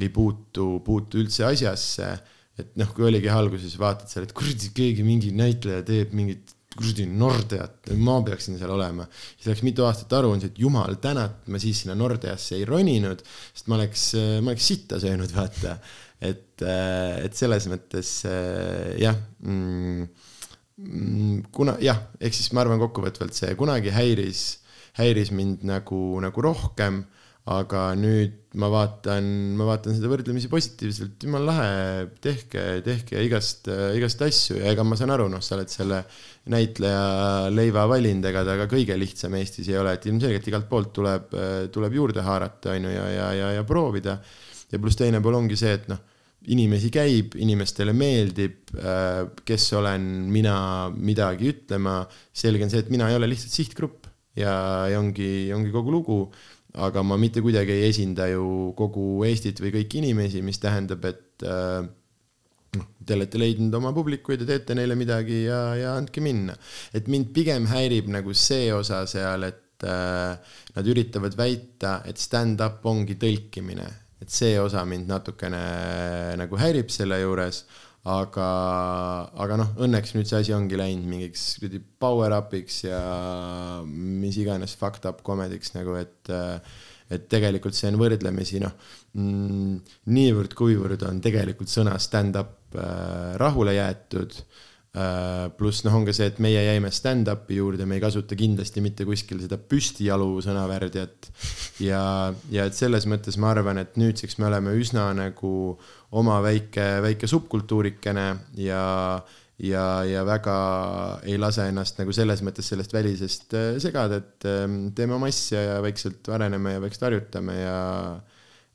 ei puutu, puutu üldse asjasse. et noh, kui oligi alguses vaatad seal, et kuradi keegi mingi näitleja teeb mingit kuradi Nordeat, ma peaksin seal olema. siis läks mitu aastat aruandis, et jumal tänatud, ma siis sinna Nordeasse ei roninud, sest ma oleks, ma oleks sitta söönud, vaata. et, et selles mõttes jah Mm, kuna jah, ehk siis ma arvan kokkuvõtvalt see kunagi häiris, häiris mind nagu, nagu rohkem, aga nüüd ma vaatan, ma vaatan seda võrdlemisi positiivselt, jumala lahe, tehke, tehke igast, igast asju ja ega ma saan aru, noh, sa oled selle näitleja leiva valinud, ega ta ka kõige lihtsam Eestis ei ole, et ilmselgelt igalt poolt tuleb, tuleb juurde haarata, on ju, ja, ja, ja, ja proovida. ja pluss teine pool ongi see, et noh inimesi käib, inimestele meeldib, äh, kes olen mina midagi ütlema, selge on see, et mina ei ole lihtsalt sihtgrupp ja, ja ongi, ongi kogu lugu, aga ma mitte kuidagi ei esinda ju kogu Eestit või kõiki inimesi, mis tähendab, et äh, noh, te olete leidnud oma publikuid ja teete neile midagi ja, ja andke minna. et mind pigem häirib nagu see osa seal, et äh, nad üritavad väita, et stand-up ongi tõlkimine et see osa mind natukene nagu häirib selle juures, aga, aga noh, õnneks nüüd see asi ongi läinud mingiks kuradi power up'iks ja mis iganes fucked up comedy'ks nagu, et et tegelikult see on võrdlemisi noh, mm, niivõrd-kuivõrd on tegelikult sõna stand-up äh, rahule jäetud Äh, pluss noh, on ka see, et meie jäime stand-up'i juurde, me ei kasuta kindlasti mitte kuskil seda püstijalu sõnavärdjat. ja, ja et selles mõttes ma arvan, et nüüdseks me oleme üsna nagu oma väike, väike subkultuurikene ja, ja, ja väga ei lase ennast nagu selles mõttes sellest välisest äh, segada, et ähm, teeme oma asja ja vaikselt areneme ja vaikselt harjutame ja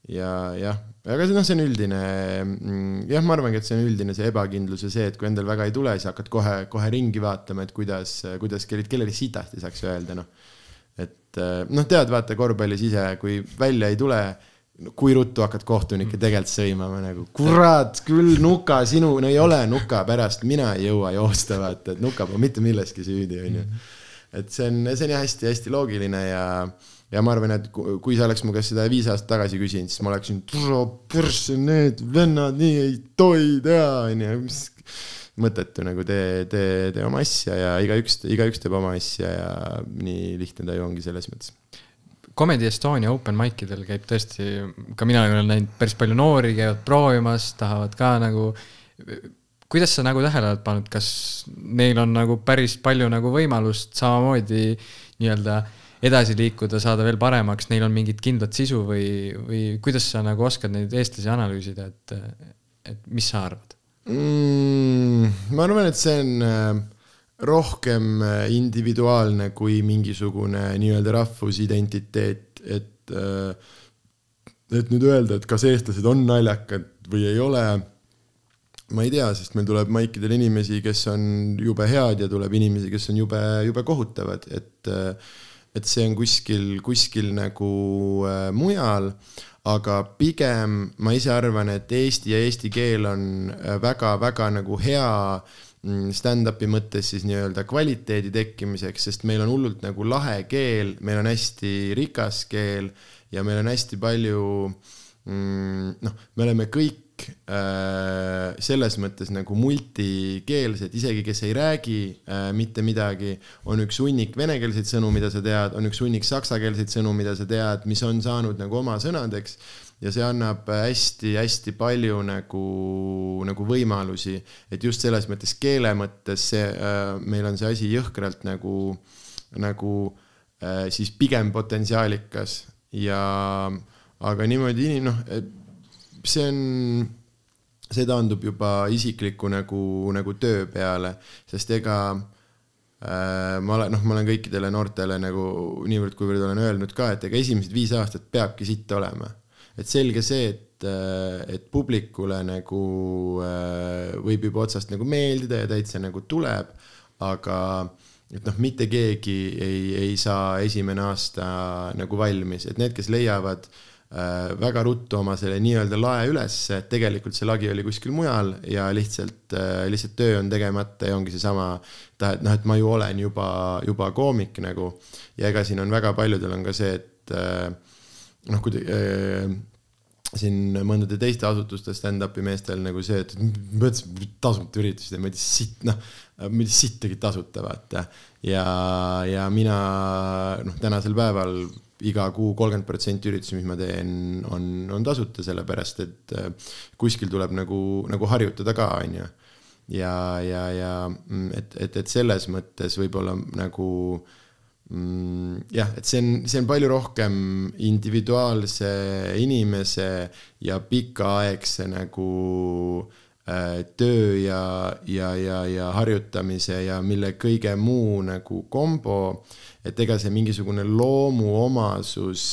ja jah, aga see noh, see on üldine, mm, jah, ma arvangi, et see on üldine see ebakindlus ja see, et kui endal väga ei tule, siis hakkad kohe, kohe ringi vaatama, et kuidas, kuidas kellelgi, kellelgi sitasti saaks öelda, noh. et noh, tead, vaata korvpallis ise, kui välja ei tule, kui ruttu hakkad kohtunikke mm. tegelikult sõimama nagu, kurat küll, Nuka, sinu, no ei ole Nuka pärast, mina ei jõua joosta, vaata, et Nuka pole mitte milleski süüdi, onju. Mm. et see on, see on jah hästi-hästi loogiline ja ja ma arvan, et kui sa oleks mu käest seda viis aastat tagasi küsinud, siis ma oleksin, need vennad nii ei tohi teha, onju, mis mõttetu nagu tee, tee, tee oma asja ja igaüks, igaüks teeb oma asja ja nii lihtne ta ju ongi selles mõttes Comedy Estonia open mic idel käib tõesti, ka mina olen näinud päris palju noori, käivad proovimas, tahavad ka nagu. kuidas sa nagu tähele oled pannud, kas neil on nagu päris palju nagu võimalust samamoodi nii-öelda edasi liikuda, saada veel paremaks, neil on mingit kindlat sisu või, või kuidas sa nagu oskad neid eestlasi analüüsida, et, et mis sa arvad mm,? ma arvan, et see on äh, rohkem äh, individuaalne kui mingisugune nii-öelda rahvusidentiteet, et äh, et nüüd öelda, et kas eestlased on naljakad või ei ole, ma ei tea, sest meil tuleb maikidel inimesi, kes on jube head ja tuleb inimesi, kes on jube, jube kohutavad, et et see on kuskil, kuskil nagu äh, mujal, aga pigem ma ise arvan, et eesti ja eesti keel on väga-väga äh, nagu hea mm, stand-up'i mõttes siis nii-öelda kvaliteedi tekkimiseks, sest meil on hullult nagu lahe keel, meil on hästi rikas keel ja meil on hästi palju mm, noh, me oleme kõik äh, selles mõttes nagu multikeelsed, isegi kes ei räägi äh, mitte midagi, on üks hunnik venekeelseid sõnu, mida sa tead, on üks hunnik saksakeelseid sõnu, mida sa tead, mis on saanud nagu oma sõnadeks. Ja see annab hästi-hästi palju nagu, nagu võimalusi, et just selles mõttes keele mõttes see äh,, meil on see asi jõhkralt nagu, nagu äh, siis pigem potentsiaalikas. Ja aga niimoodi noh see on, see taandub juba isikliku nagu, nagu töö peale, sest ega äh, ma olen, noh, ma olen kõikidele noortele nagu niivõrd-kuivõrd olen öelnud ka, et ega esimesed viis aastat peabki sitt olema. et selge see, et, äh, et publikule nagu äh, võib juba otsast nagu meeldida ja täitsa nagu tuleb, aga et noh, mitte keegi ei, ei saa esimene aasta nagu valmis, et need, kes leiavad äh, väga ruttu oma selle nii-öelda lae ülesse, et tegelikult see lagi oli kuskil mujal ja lihtsalt, äh, lihtsalt töö on tegemata ja ongi seesama, et noh, et ma ju olen juba, juba koomik nagu. ja ega siin on väga paljudel on ka see, et äh, noh, kui äh, siin mõndade teiste asutuste stand-up'i meestel nagu see, et mõtlesin tasuta üritusi teeme, sitt, noh, mida sitt tegid tasuta, vaata. ja, ja mina noh, tänasel päeval iga kuu kolmkümmend protsenti üritusi, mis ma teen, on, on tasuta, sellepärast et äh, kuskil tuleb nagu, nagu harjutada ka, on ju. ja, ja, ja mm, et, et, et selles mõttes võib-olla nagu mm, jah, et see on, see on palju rohkem individuaalse inimese ja pikaaegse nagu äh, töö ja, ja, ja, ja harjutamise ja mille kõige muu nagu kombo et ega see mingisugune loomuomasus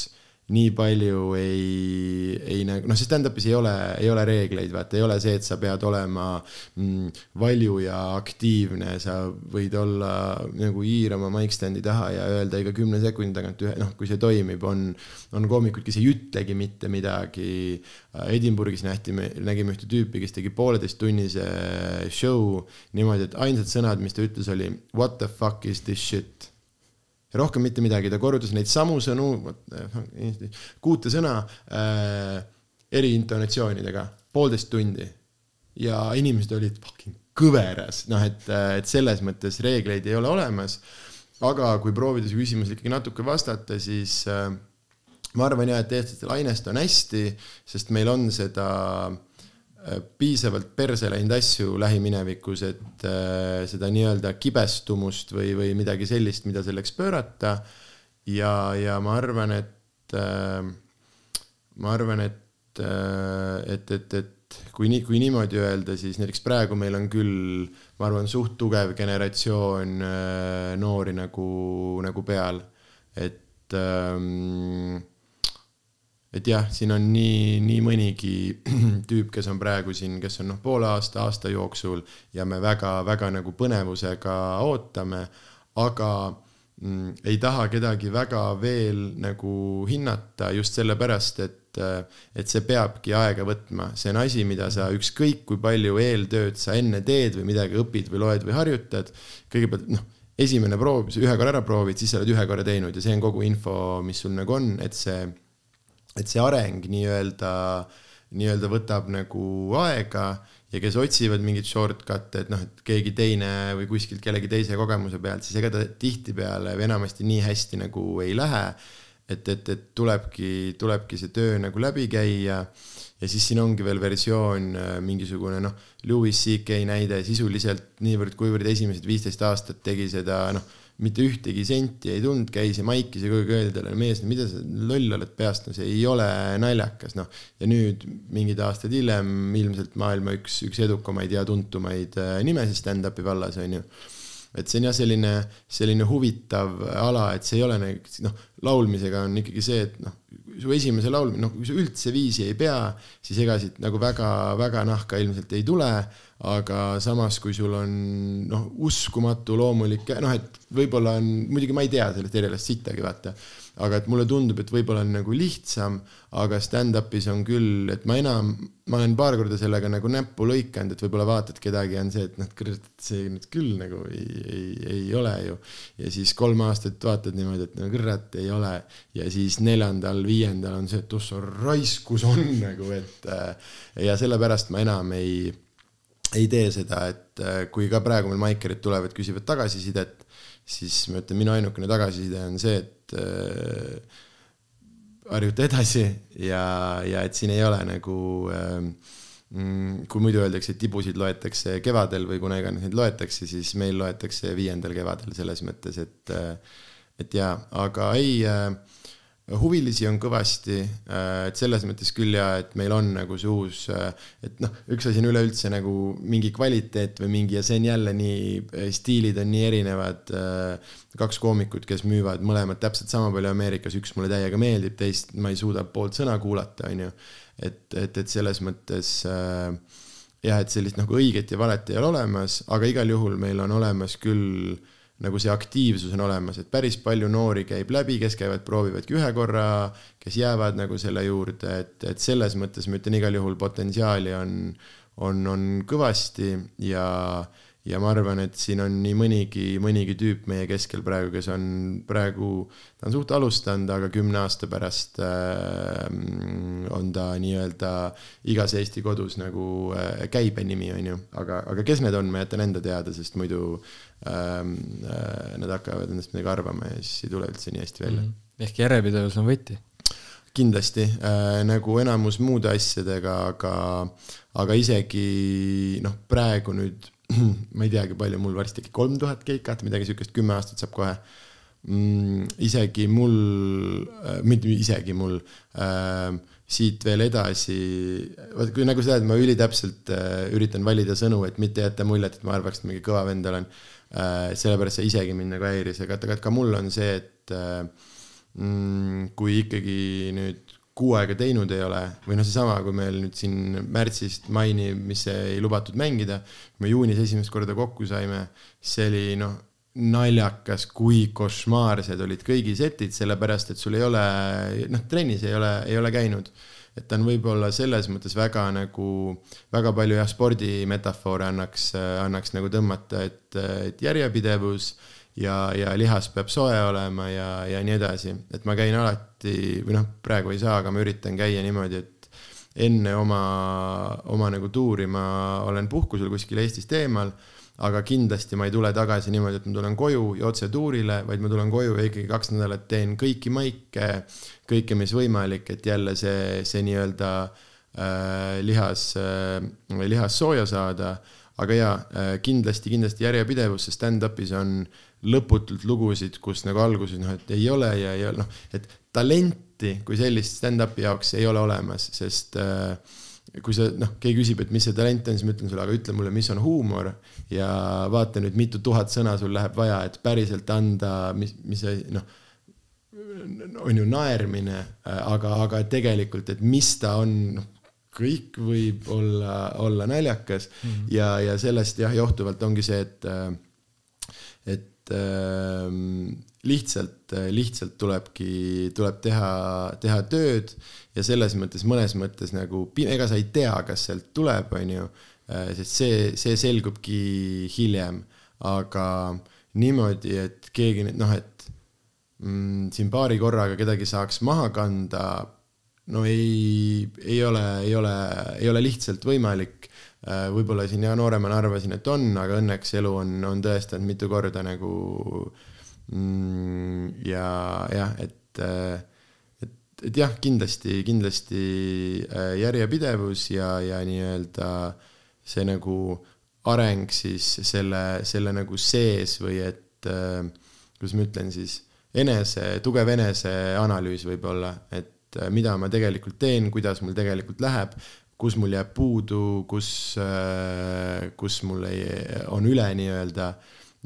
nii palju ei, ei nagu noh, see stand-up'is ei ole, ei ole reegleid, vaata, ei ole see, et sa pead olema mm, valju ja aktiivne, sa võid olla nagu hiirama mic stand'i taha ja öelda iga kümne sekundi tagant ühe, noh, kui see toimib, on, on koomikud, kes ei ütlegi mitte midagi. Edinburghis nähti, me nägime ühte tüüpi, kes tegi pooleteisttunnise show niimoodi, et ainsad sõnad, mis ta ütles, oli what the fuck is this shit ja rohkem mitte midagi, ta korrutas neid samu sõnu, eh, kuute sõna äh, eri intonatsioonidega, poolteist tundi. ja inimesed olid fucking kõveras, noh, et, et selles mõttes reegleid ei ole olemas. aga kui proovida su küsimusele ikkagi natuke vastata, siis äh, ma arvan jah, et eestlastel ainest on hästi, sest meil on seda äh, piisavalt perse läinud asju lähiminevikus, et äh, seda nii-öelda kibestumust või, või midagi sellist, mida selleks pöörata. ja, ja ma arvan, et äh,, ma arvan, et äh,, et, et, et kui nii, kui niimoodi öelda, siis näiteks praegu meil on küll, ma arvan, suht tugev generatsioon noori nagu, nagu peal, et ähm, et jah, siin on nii, nii mõnigi tüüp, kes on praegu siin, kes on noh, poole aasta, aasta jooksul ja me väga-väga nagu põnevusega ootame, aga mm, ei taha kedagi väga veel nagu hinnata just sellepärast, et, et see peabki aega võtma, see on asi, mida sa ükskõik kui palju eeltööd sa enne teed või midagi õpid või loed või harjutad, kõigepealt noh esimene proov, ühe korra ära proovid, siis sa oled ühe korra teinud ja see on kogu info, mis sul nagu on, et see, et see areng nii-öelda, nii-öelda võtab nagu aega ja kes otsivad mingit shortcut'e, et noh, et keegi teine või kuskilt kellegi teise kogemuse pealt, siis ega ta tihtipeale või enamasti nii hästi nagu ei lähe. et, et, et tulebki, tulebki see töö nagu läbi käia ja siis siin ongi veel versioon äh, mingisugune noh, Louis CK näide sisuliselt niivõrd-kuivõrd esimesed viisteist aastat tegi seda noh, mitte ühtegi senti ei tulnud, käis ja maikis ja kogu aeg öeldi talle, mees, mida sa loll oled peast, no see ei ole naljakas, noh. ja nüüd mingid aastad hiljem ilmselt maailma üks, üks edukamaid ja tuntumaid äh, nimesid stand-up'i vallas on ju et see on jah, selline, selline huvitav ala, et see ei ole noh, laulmisega on ikkagi see, et noh, su esimese laul, noh, kui sa üldse viisi ei pea, siis ega siit nagu väga-väga nahka ilmselt ei tule, aga samas, kui sul on noh, uskumatu loomulik, noh, et võib-olla on, muidugi ma ei tea sellest erialast sittagi, vaata aga et mulle tundub, et võib-olla on nagu lihtsam, aga stand-up'is on küll, et ma enam, ma olen paar korda sellega nagu näppu lõikanud, et võib-olla vaatad kedagi, on see, et noh, kurat, see nüüd küll nagu ei, ei, ei ole ju. ja siis kolm aastat vaatad niimoodi, et no kurat, ei ole. ja siis neljandal, viiendal on see, et ossa raiskus on nagu, et äh, ja sellepärast ma enam ei, ei tee seda, et äh, kui ka praegu meil maikerid tulevad, küsivad tagasisidet siis ma ütlen, minu ainukene tagasiside on see, et äh, harjuta edasi ja, ja et siin ei ole nagu äh, kui muidu öeldakse, et tibusid loetakse kevadel või kuna iganes neid loetakse, siis meil loetakse viiendal kevadel selles mõttes, et, äh, et jaa, aga ei äh, huvilisi on kõvasti, äh, et selles mõttes küll ja, et meil on nagu see uus, äh, et noh, üks asi on üleüldse nagu mingi kvaliteet või mingi ja see on jälle nii, äh, stiilid on nii erinevad. kaks koomikut, kes müüvad mõlemad täpselt sama palju Ameerikas, üks mulle täiega meeldib, teist ma ei suuda poolt sõna kuulata, on ju. et, et, et selles mõttes jah, et sellist nagu õiget ja valet ei ole olemas, aga igal juhul meil on olemas küll nagu see aktiivsus on olemas, et päris palju noori käib läbi, kes käivad, proovivadki ühe korra, kes jäävad nagu selle juurde, et, et selles mõttes ma ütlen igal juhul potentsiaali on, on, on kõvasti ja ja ma arvan, et siin on nii mõnigi, mõnigi tüüp meie keskel praegu, kes on praegu, ta on suht alustanud, aga kümne aasta pärast äh, on ta nii-öelda igas Eesti kodus nagu äh, käibenimi, on ju. aga, aga kes need on, ma jätan enda teada, sest muidu äh, nad hakkavad endast midagi arvama ja siis ei tule üldse nii hästi välja mm. -hmm. ehk järjepidevus on võti kindlasti äh, nagu enamus muude asjadega, aga, aga isegi noh, praegu nüüd ma ei teagi, palju mul varsti äkki kolm tuhat keikat, midagi siukest, kümme aastat saab kohe mm,. isegi mul äh,, mitte isegi mul äh,, siit veel edasi, vaat kui nagu sa tead, ma ülitäpselt äh, üritan valida sõnu, et mitte jätta muljet, et ma arvaks, et mingi kõva vend olen äh,. Sellepärast see isegi mind nagu häiris, aga, aga ka mul on see, et äh, mm, kui ikkagi nüüd kuu aega teinud ei ole, või noh, seesama, kui meil nüüd siin märtsist maini, mis ei lubatud mängida, me juunis esimest korda kokku saime, see oli noh, naljakas, kui košmaarsed olid kõigi setid, sellepärast et sul ei ole, noh, trennis ei ole, ei ole käinud. Et ta on võib-olla selles mõttes väga nagu, väga palju jah, spordimetafoore annaks, annaks nagu tõmmata, et, et järjepidevus ja, ja lihas peab soe olema ja, ja nii edasi, et ma käin alati või noh, praegu ei saa, aga ma üritan käia niimoodi, et enne oma, oma nagu tuuri ma olen puhkusel kuskil Eestist eemal, aga kindlasti ma ei tule tagasi niimoodi, et ma tulen koju ja otse tuurile, vaid ma tulen koju ja ikkagi kaks nädalat teen kõiki maike, kõike, mis võimalik, et jälle see, see nii-öelda äh, lihas äh,, lihas sooja saada. Aga jaa, äh, kindlasti, kindlasti järjepidevus, sest stand-up'is on lõputult lugusid, kus nagu alguses noh, et ei ole ja ei ole noh, et talenti kui sellist stand-up'i jaoks ei ole olemas, sest äh, kui sa noh, keegi küsib, et mis see talent on, siis ma ütlen sulle, aga ütle mulle, mis on huumor ja vaata nüüd, mitu tuhat sõna sul läheb vaja, et päriselt anda, mis, mis see noh, on ju naermine, äh, aga, aga tegelikult, et mis ta on, noh, kõik võib olla, olla naljakas mm -hmm. ja, ja sellest jah, johtuvalt ongi see, et, äh, et äh, lihtsalt, lihtsalt tulebki, tuleb teha, teha tööd ja selles mõttes, mõnes mõttes nagu, ega sa ei tea, kas sealt tuleb, on ju, äh, sest see, see selgubki hiljem, aga niimoodi, et keegi nüüd noh, et mm, siin paari korraga kedagi saaks maha kanda, no ei, ei ole, ei ole, ei ole lihtsalt võimalik. Äh, võib-olla siin ja nooremana arvasin, et on, aga õnneks elu on, on tõestanud mitu korda nagu mm, ja jah, et, et, et jah, kindlasti, kindlasti äh, järjepidevus ja, ja nii-öelda see nagu areng siis selle, selle nagu sees või et äh, kuidas ma ütlen siis, enese, tugev eneseanalüüs võib-olla, et äh, mida ma tegelikult teen, kuidas mul tegelikult läheb, kus mul jääb puudu, kus, äh, kus mul ei, on üle nii-öelda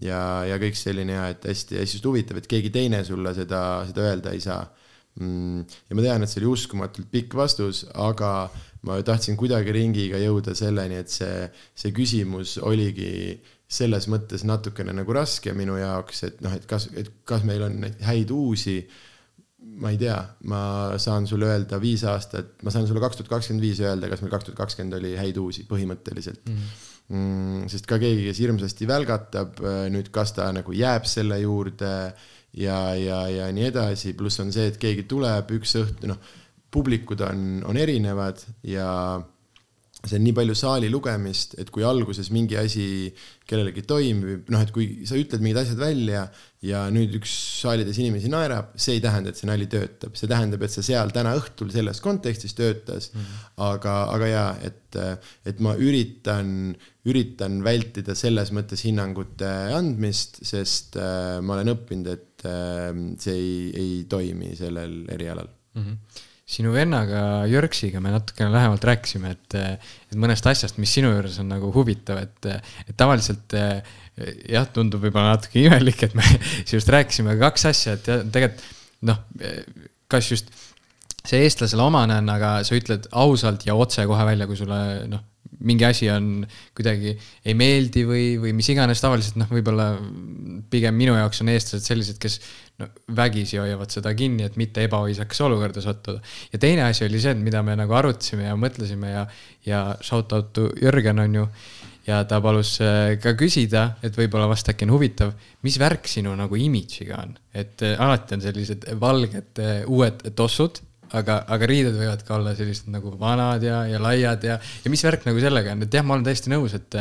ja, ja kõik selline ja et hästi, hästi huvitav, et keegi teine sulle seda, seda öelda ei saa. Mm, ja ma tean, et see oli uskumatult pikk vastus, aga ma tahtsin kuidagi ringiga jõuda selleni, et see, see küsimus oligi selles mõttes natukene nagu raske minu jaoks, et noh, et kas, et kas meil on häid uusi. ma ei tea, ma saan sulle öelda viis aastat, ma saan sulle kaks tuhat kakskümmend viis öelda, kas meil kaks tuhat kakskümmend oli häid uusi põhimõtteliselt mm. -hmm. Mm, sest ka keegi, kes hirmsasti välgatab, nüüd kas ta nagu jääb selle juurde ja, ja, ja nii edasi, pluss on see, et keegi tuleb üks õhtu, noh publikud on, on erinevad ja see on nii palju saali lugemist, et kui alguses mingi asi kellelegi toimib, noh, et kui sa ütled mingid asjad välja ja nüüd üks saalides inimesi naerab, see ei tähenda, et see nali töötab, see tähendab, et see seal täna õhtul selles kontekstis töötas mm. -hmm. aga, aga jaa, et, et ma üritan, üritan vältida selles mõttes hinnangute andmist, sest äh, ma olen õppinud, et äh, see ei, ei toimi sellel erialal mm. -hmm sinu vennaga Jörksiga me natukene lähemalt rääkisime, et, et mõnest asjast, mis sinu juures on nagu huvitav, et, et tavaliselt jah, tundub võib-olla natuke imelik, et me just rääkisime kaks asja, et tegelikult noh, kas just see eestlasele omane on, aga sa ütled ausalt ja otse kohe välja, kui sulle noh, mingi asi on kuidagi ei meeldi või, või mis iganes, tavaliselt noh, võib-olla pigem minu jaoks on eestlased sellised, kes no, vägisi hoiavad seda kinni, et mitte ebaviisakas olukorda sattuda. ja teine asi oli see, et mida me nagu arutasime ja mõtlesime ja, ja shout out to Jürgen on ju, ja ta palus äh, ka küsida, et võib-olla vast äkki on huvitav, mis värk sinu nagu imidžiga on, et äh, alati on sellised valged äh, uued tossud aga, aga riided võivad ka olla sellised nagu vanad ja, ja laiad ja, ja mis värk nagu sellega on, et jah, ma olen täiesti nõus, et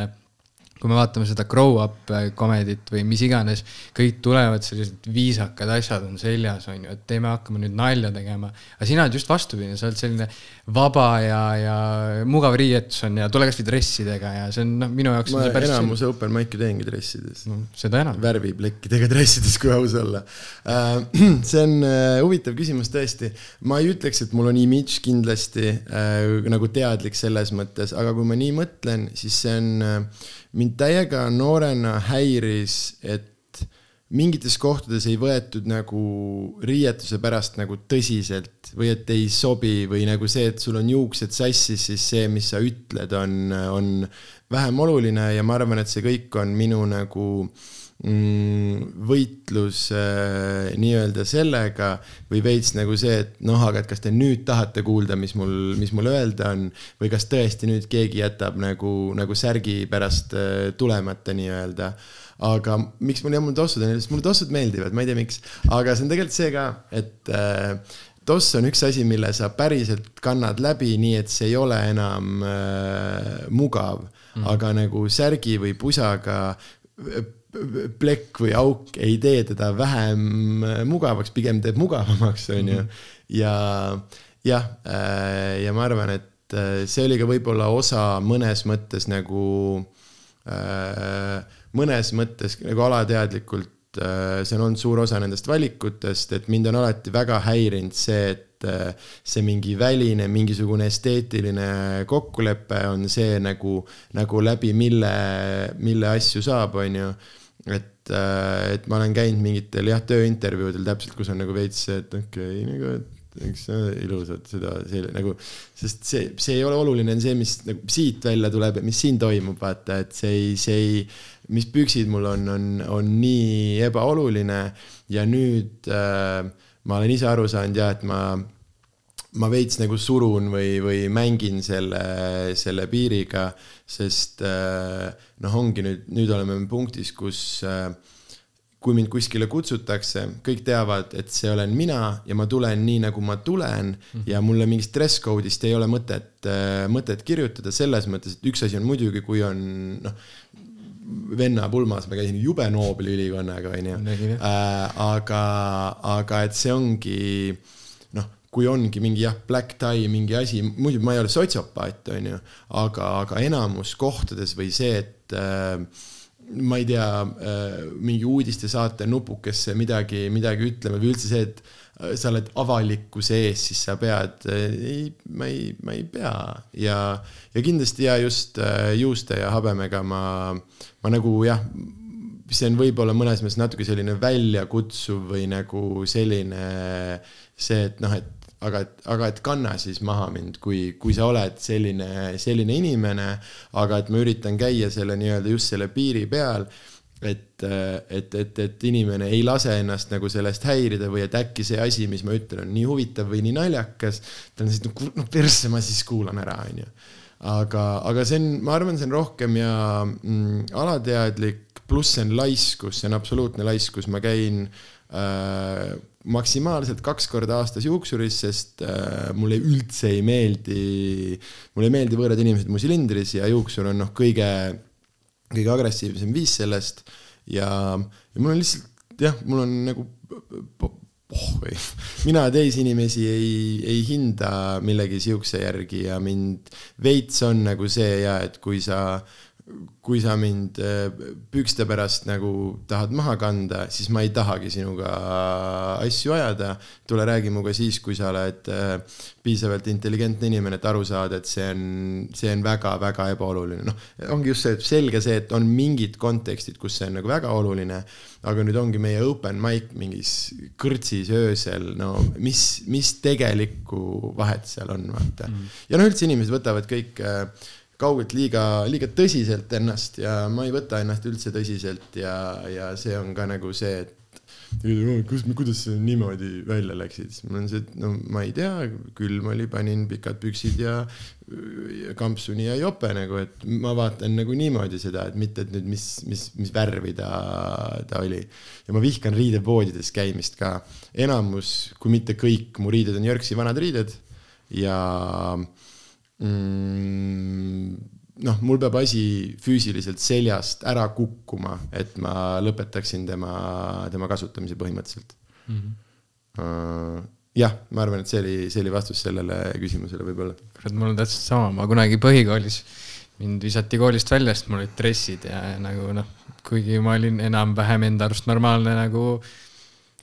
kui me vaatame seda grow up komedit või mis iganes, kõik tulevad sellised viisakad asjad on seljas, on ju, et teeme, hakkame nüüd nalja tegema. aga sina oled just vastupidi, sa oled selline vaba ja, ja mugav riietus on ja tule kasvõi dressidega ja see on noh, minu jaoks. ma enamuse open mic'e teengi dressides no,. seda enam. värviplekkidega dressides, kui aus olla uh,. see on uh, huvitav küsimus tõesti. ma ei ütleks, et mul on imidž kindlasti nagu teadlik selles mõttes, aga kui ma nii mõtlen, siis see on mind täiega noorena häiris, et mingites kohtades ei võetud nagu riietuse pärast nagu tõsiselt või et ei sobi või nagu see, et sul on juuksed sassis, siis see, mis sa ütled, on, on vähem oluline ja ma arvan, et see kõik on minu nagu mm, võitlus äh, nii-öelda sellega või veits nagu see, et noh, aga et kas te nüüd tahate kuulda, mis mul, mis mul öelda on või kas tõesti nüüd keegi jätab nagu, nagu särgi pärast äh, tulemata nii-öelda. Aga miks mul jah, mul tossud on, sest mulle tossud meeldivad, ma ei tea, miks, aga see on tegelikult see ka, et äh, toss on üks asi, mille sa päriselt kannad läbi, nii et see ei ole enam äh, mugav. Mm., aga nagu särgi või pusaga plekk või auk ei tee teda vähem äh, mugavaks, pigem teeb mugavamaks, on ju. Mhm. ja jah, äh, ja ma arvan, et see oli ka võib-olla osa mõnes mõttes nagu äh, mõnes mõttes nagu alateadlikult äh, see on olnud suur osa nendest valikutest, et mind on alati väga häirinud see, et äh, see mingi väline, mingisugune esteetiline kokkulepe on see nagu, nagu läbi mille, mille asju saab, on ju. Et, äh, et ma olen käinud mingitel jah, tööintervjuudel täpselt, kus on nagu veits see, et okei okay,, nagu, eks ilusad seda, see nagu, sest see, see ei ole oluline, on see, mis nagu siit välja tuleb mis siin toimub, vaata, et see ei, see ei mis püksid mul on, on, on nii ebaoluline ja nüüd äh, ma olen ise aru saanud ja et ma, ma veits nagu surun või, või mängin selle, selle piiriga, sest äh, noh, ongi nüüd, nüüd oleme punktis, kus äh, kui mind kuskile kutsutakse, kõik teavad, et see olen mina ja ma tulen nii, nagu ma tulen. Mm ja mulle mingist dress code'ist ei ole mõtet, mõtet kirjutada. Selles mõttes, et üks asi on muidugi, kui on noh venna pulmas, ma käisin jube Nobeli ülikonnaga, onju. Äh, aga, aga et see ongi kui ongi mingi jah, black tie mingi asi, muidu ma ei ole sotsiopaat, onju, aga, aga enamus kohtades või see, et äh, ma ei tea äh,, mingi uudistesaate nupukesse midagi, midagi ütlema või üldse see, et äh, sa oled avalikkuse ees, siis sa pead äh,, ei, ma ei, ma ei pea. Ja, ja kindlasti ja just äh, juuste ja habemega ma, ma nagu jah, see on võib-olla mõnes mõttes natuke selline väljakutsuv või nagu selline see, et noh, et aga et, aga et kanna siis maha mind, kui, kui sa oled selline, selline inimene, aga et ma üritan käia selle nii-öelda just selle piiri peal, et, et, et, et inimene ei lase ennast nagu sellest häirida või et äkki see asi, mis ma ütlen, on nii huvitav või nii naljakas, ta on siis no persse, ma siis kuulan ära, onju. aga, aga see on, ma arvan, see on rohkem ja mm, alateadlik, pluss see on laiskus, see on absoluutne laiskus, ma käin äh, maksimaalselt kaks korda aastas juuksuris, sest äh, mulle üldse ei meeldi, mulle ei meeldi võõrad inimesed mu silindris ja juuksur on noh, kõige, kõige agressiivsem viis sellest. Ja, ja mul on lihtsalt jah, mul on nagu oh või, mina teisi inimesi ei, ei hinda millegi siukse järgi ja mind veits on nagu see ja et kui sa kui sa mind äh, pükste pärast nagu tahad maha kanda, siis ma ei tahagi sinuga asju ajada. tule räägi minuga siis, kui sa oled äh, piisavalt intelligentne inimene, et aru saada, et see on, see on väga-väga ebaoluline. noh, ongi just see, et selge see, et on mingid kontekstid, kus see on nagu väga oluline, aga nüüd ongi meie open mic mingis kõrtsis öösel, no mis, mis tegelikku vahet seal on, vaata mm. ja noh, üldse inimesed võtavad kõik äh, kaugelt liiga, liiga tõsiselt ennast ja ma ei võta ennast üldse tõsiselt ja, ja see on ka nagu see, et kus, kuidas sa niimoodi välja läksid, siis mul on see, et no ma ei tea, külm oli, panin pikad püksid ja, ja kampsuni ja jope nagu, et ma vaatan nagu niimoodi seda, et mitte, et nüüd mis, mis, mis värvi ta, ta oli. ja ma vihkan riidepoodides käimist ka. enamus, kui mitte kõik mu riided on Jörgsi vanad riided ja mm, noh, mul peab asi füüsiliselt seljast ära kukkuma, et ma lõpetaksin tema, tema kasutamise põhimõtteliselt mm. -hmm. Jah, ma arvan, et see oli, see oli vastus sellele küsimusele võib-olla. kurat, mul on täpselt sama, ma kunagi põhikoolis, mind visati koolist välja, sest mul olid dressid ja nagu noh, kuigi ma olin enam-vähem enda arust normaalne nagu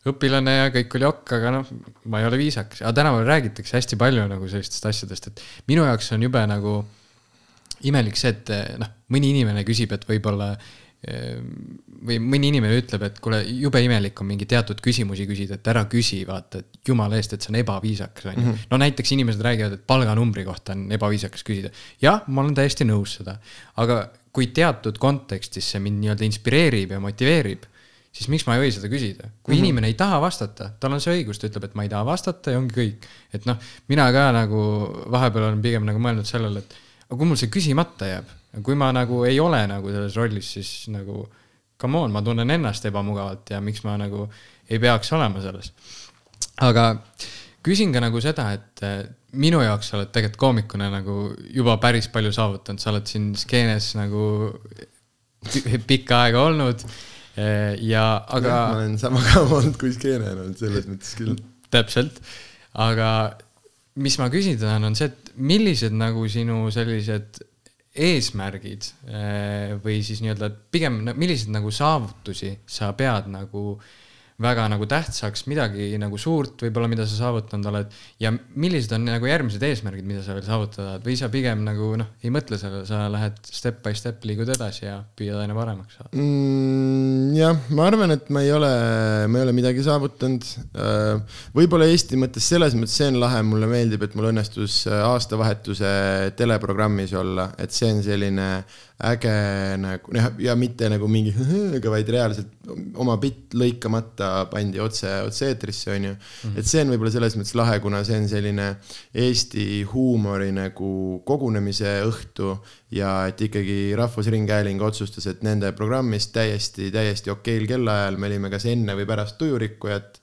õpilane ja kõik oli okk, aga noh, ma ei ole viisakas, aga tänapäeval räägitakse hästi palju nagu sellistest asjadest, et minu jaoks on jube nagu imelik see, et noh, mõni inimene küsib, et võib-olla või mõni inimene ütleb, et kuule, jube imelik on mingi teatud küsimusi küsida, et ära küsi, vaata, et jumala eest, et see on ebaviisakas, on ju. Mhm. no näiteks inimesed räägivad, et palganumbri kohta on ebaviisakas küsida. jah, ma olen täiesti nõus seda, aga kui teatud kontekstis see mind nii-öelda inspireerib ja motiveerib siis miks ma ei või seda küsida. kui mm -hmm. inimene ei taha vastata, tal on see õigus, ta ütleb, et ma ei taha vastata ja ongi kõik. et noh, mina ka nagu vahepeal olen pigem nagu mõelnud sellele, et aga kui mul see küsimata jääb, kui ma nagu ei ole nagu selles rollis, siis nagu come on, ma tunnen ennast ebamugavalt ja miks ma nagu ei peaks olema selles. aga küsin ka nagu seda, et eh, minu jaoks sa oled tegelikult koomikuna nagu juba päris palju saavutanud, sa oled siin skeenes nagu pikka aega olnud ja, aga. ma olen sama kaua olnud kui skeene olnud, selles mõttes küll. täpselt, aga mis ma küsida tahan, on see, et millised nagu sinu sellised eesmärgid äh, või siis nii-öelda pigem, milliseid nagu saavutusi sa pead nagu äh, väga nagu tähtsaks midagi nagu suurt võib-olla, mida sa saavutanud oled ja millised on nagu järgmised eesmärgid, mida sa veel saavutada tahad või sa pigem nagu noh, ei mõtle sellele, sa lähed step by step, liigud edasi ja püüad aina paremaks saada mm,? jah, ma arvan, et ma ei ole, ma ei ole midagi saavutanud. Äh, võib-olla Eesti mõttes selles mõttes see on lahe, mulle meeldib, et mul õnnestus äh, aastavahetuse teleprogrammis olla, et see on selline äge nagu noh, ja mitte nagu mingi, vaid reaalselt oma bitt lõikamata pandi otse, otse-eetrisse, on ju. et see on võib-olla selles mõttes lahe, kuna see on selline Eesti huumori nagu kogunemise õhtu ja et ikkagi Rahvusringhääling otsustas, et nende programmist täiesti, täiesti okeil kellaajal, me olime kas enne või pärast Tujurikkujat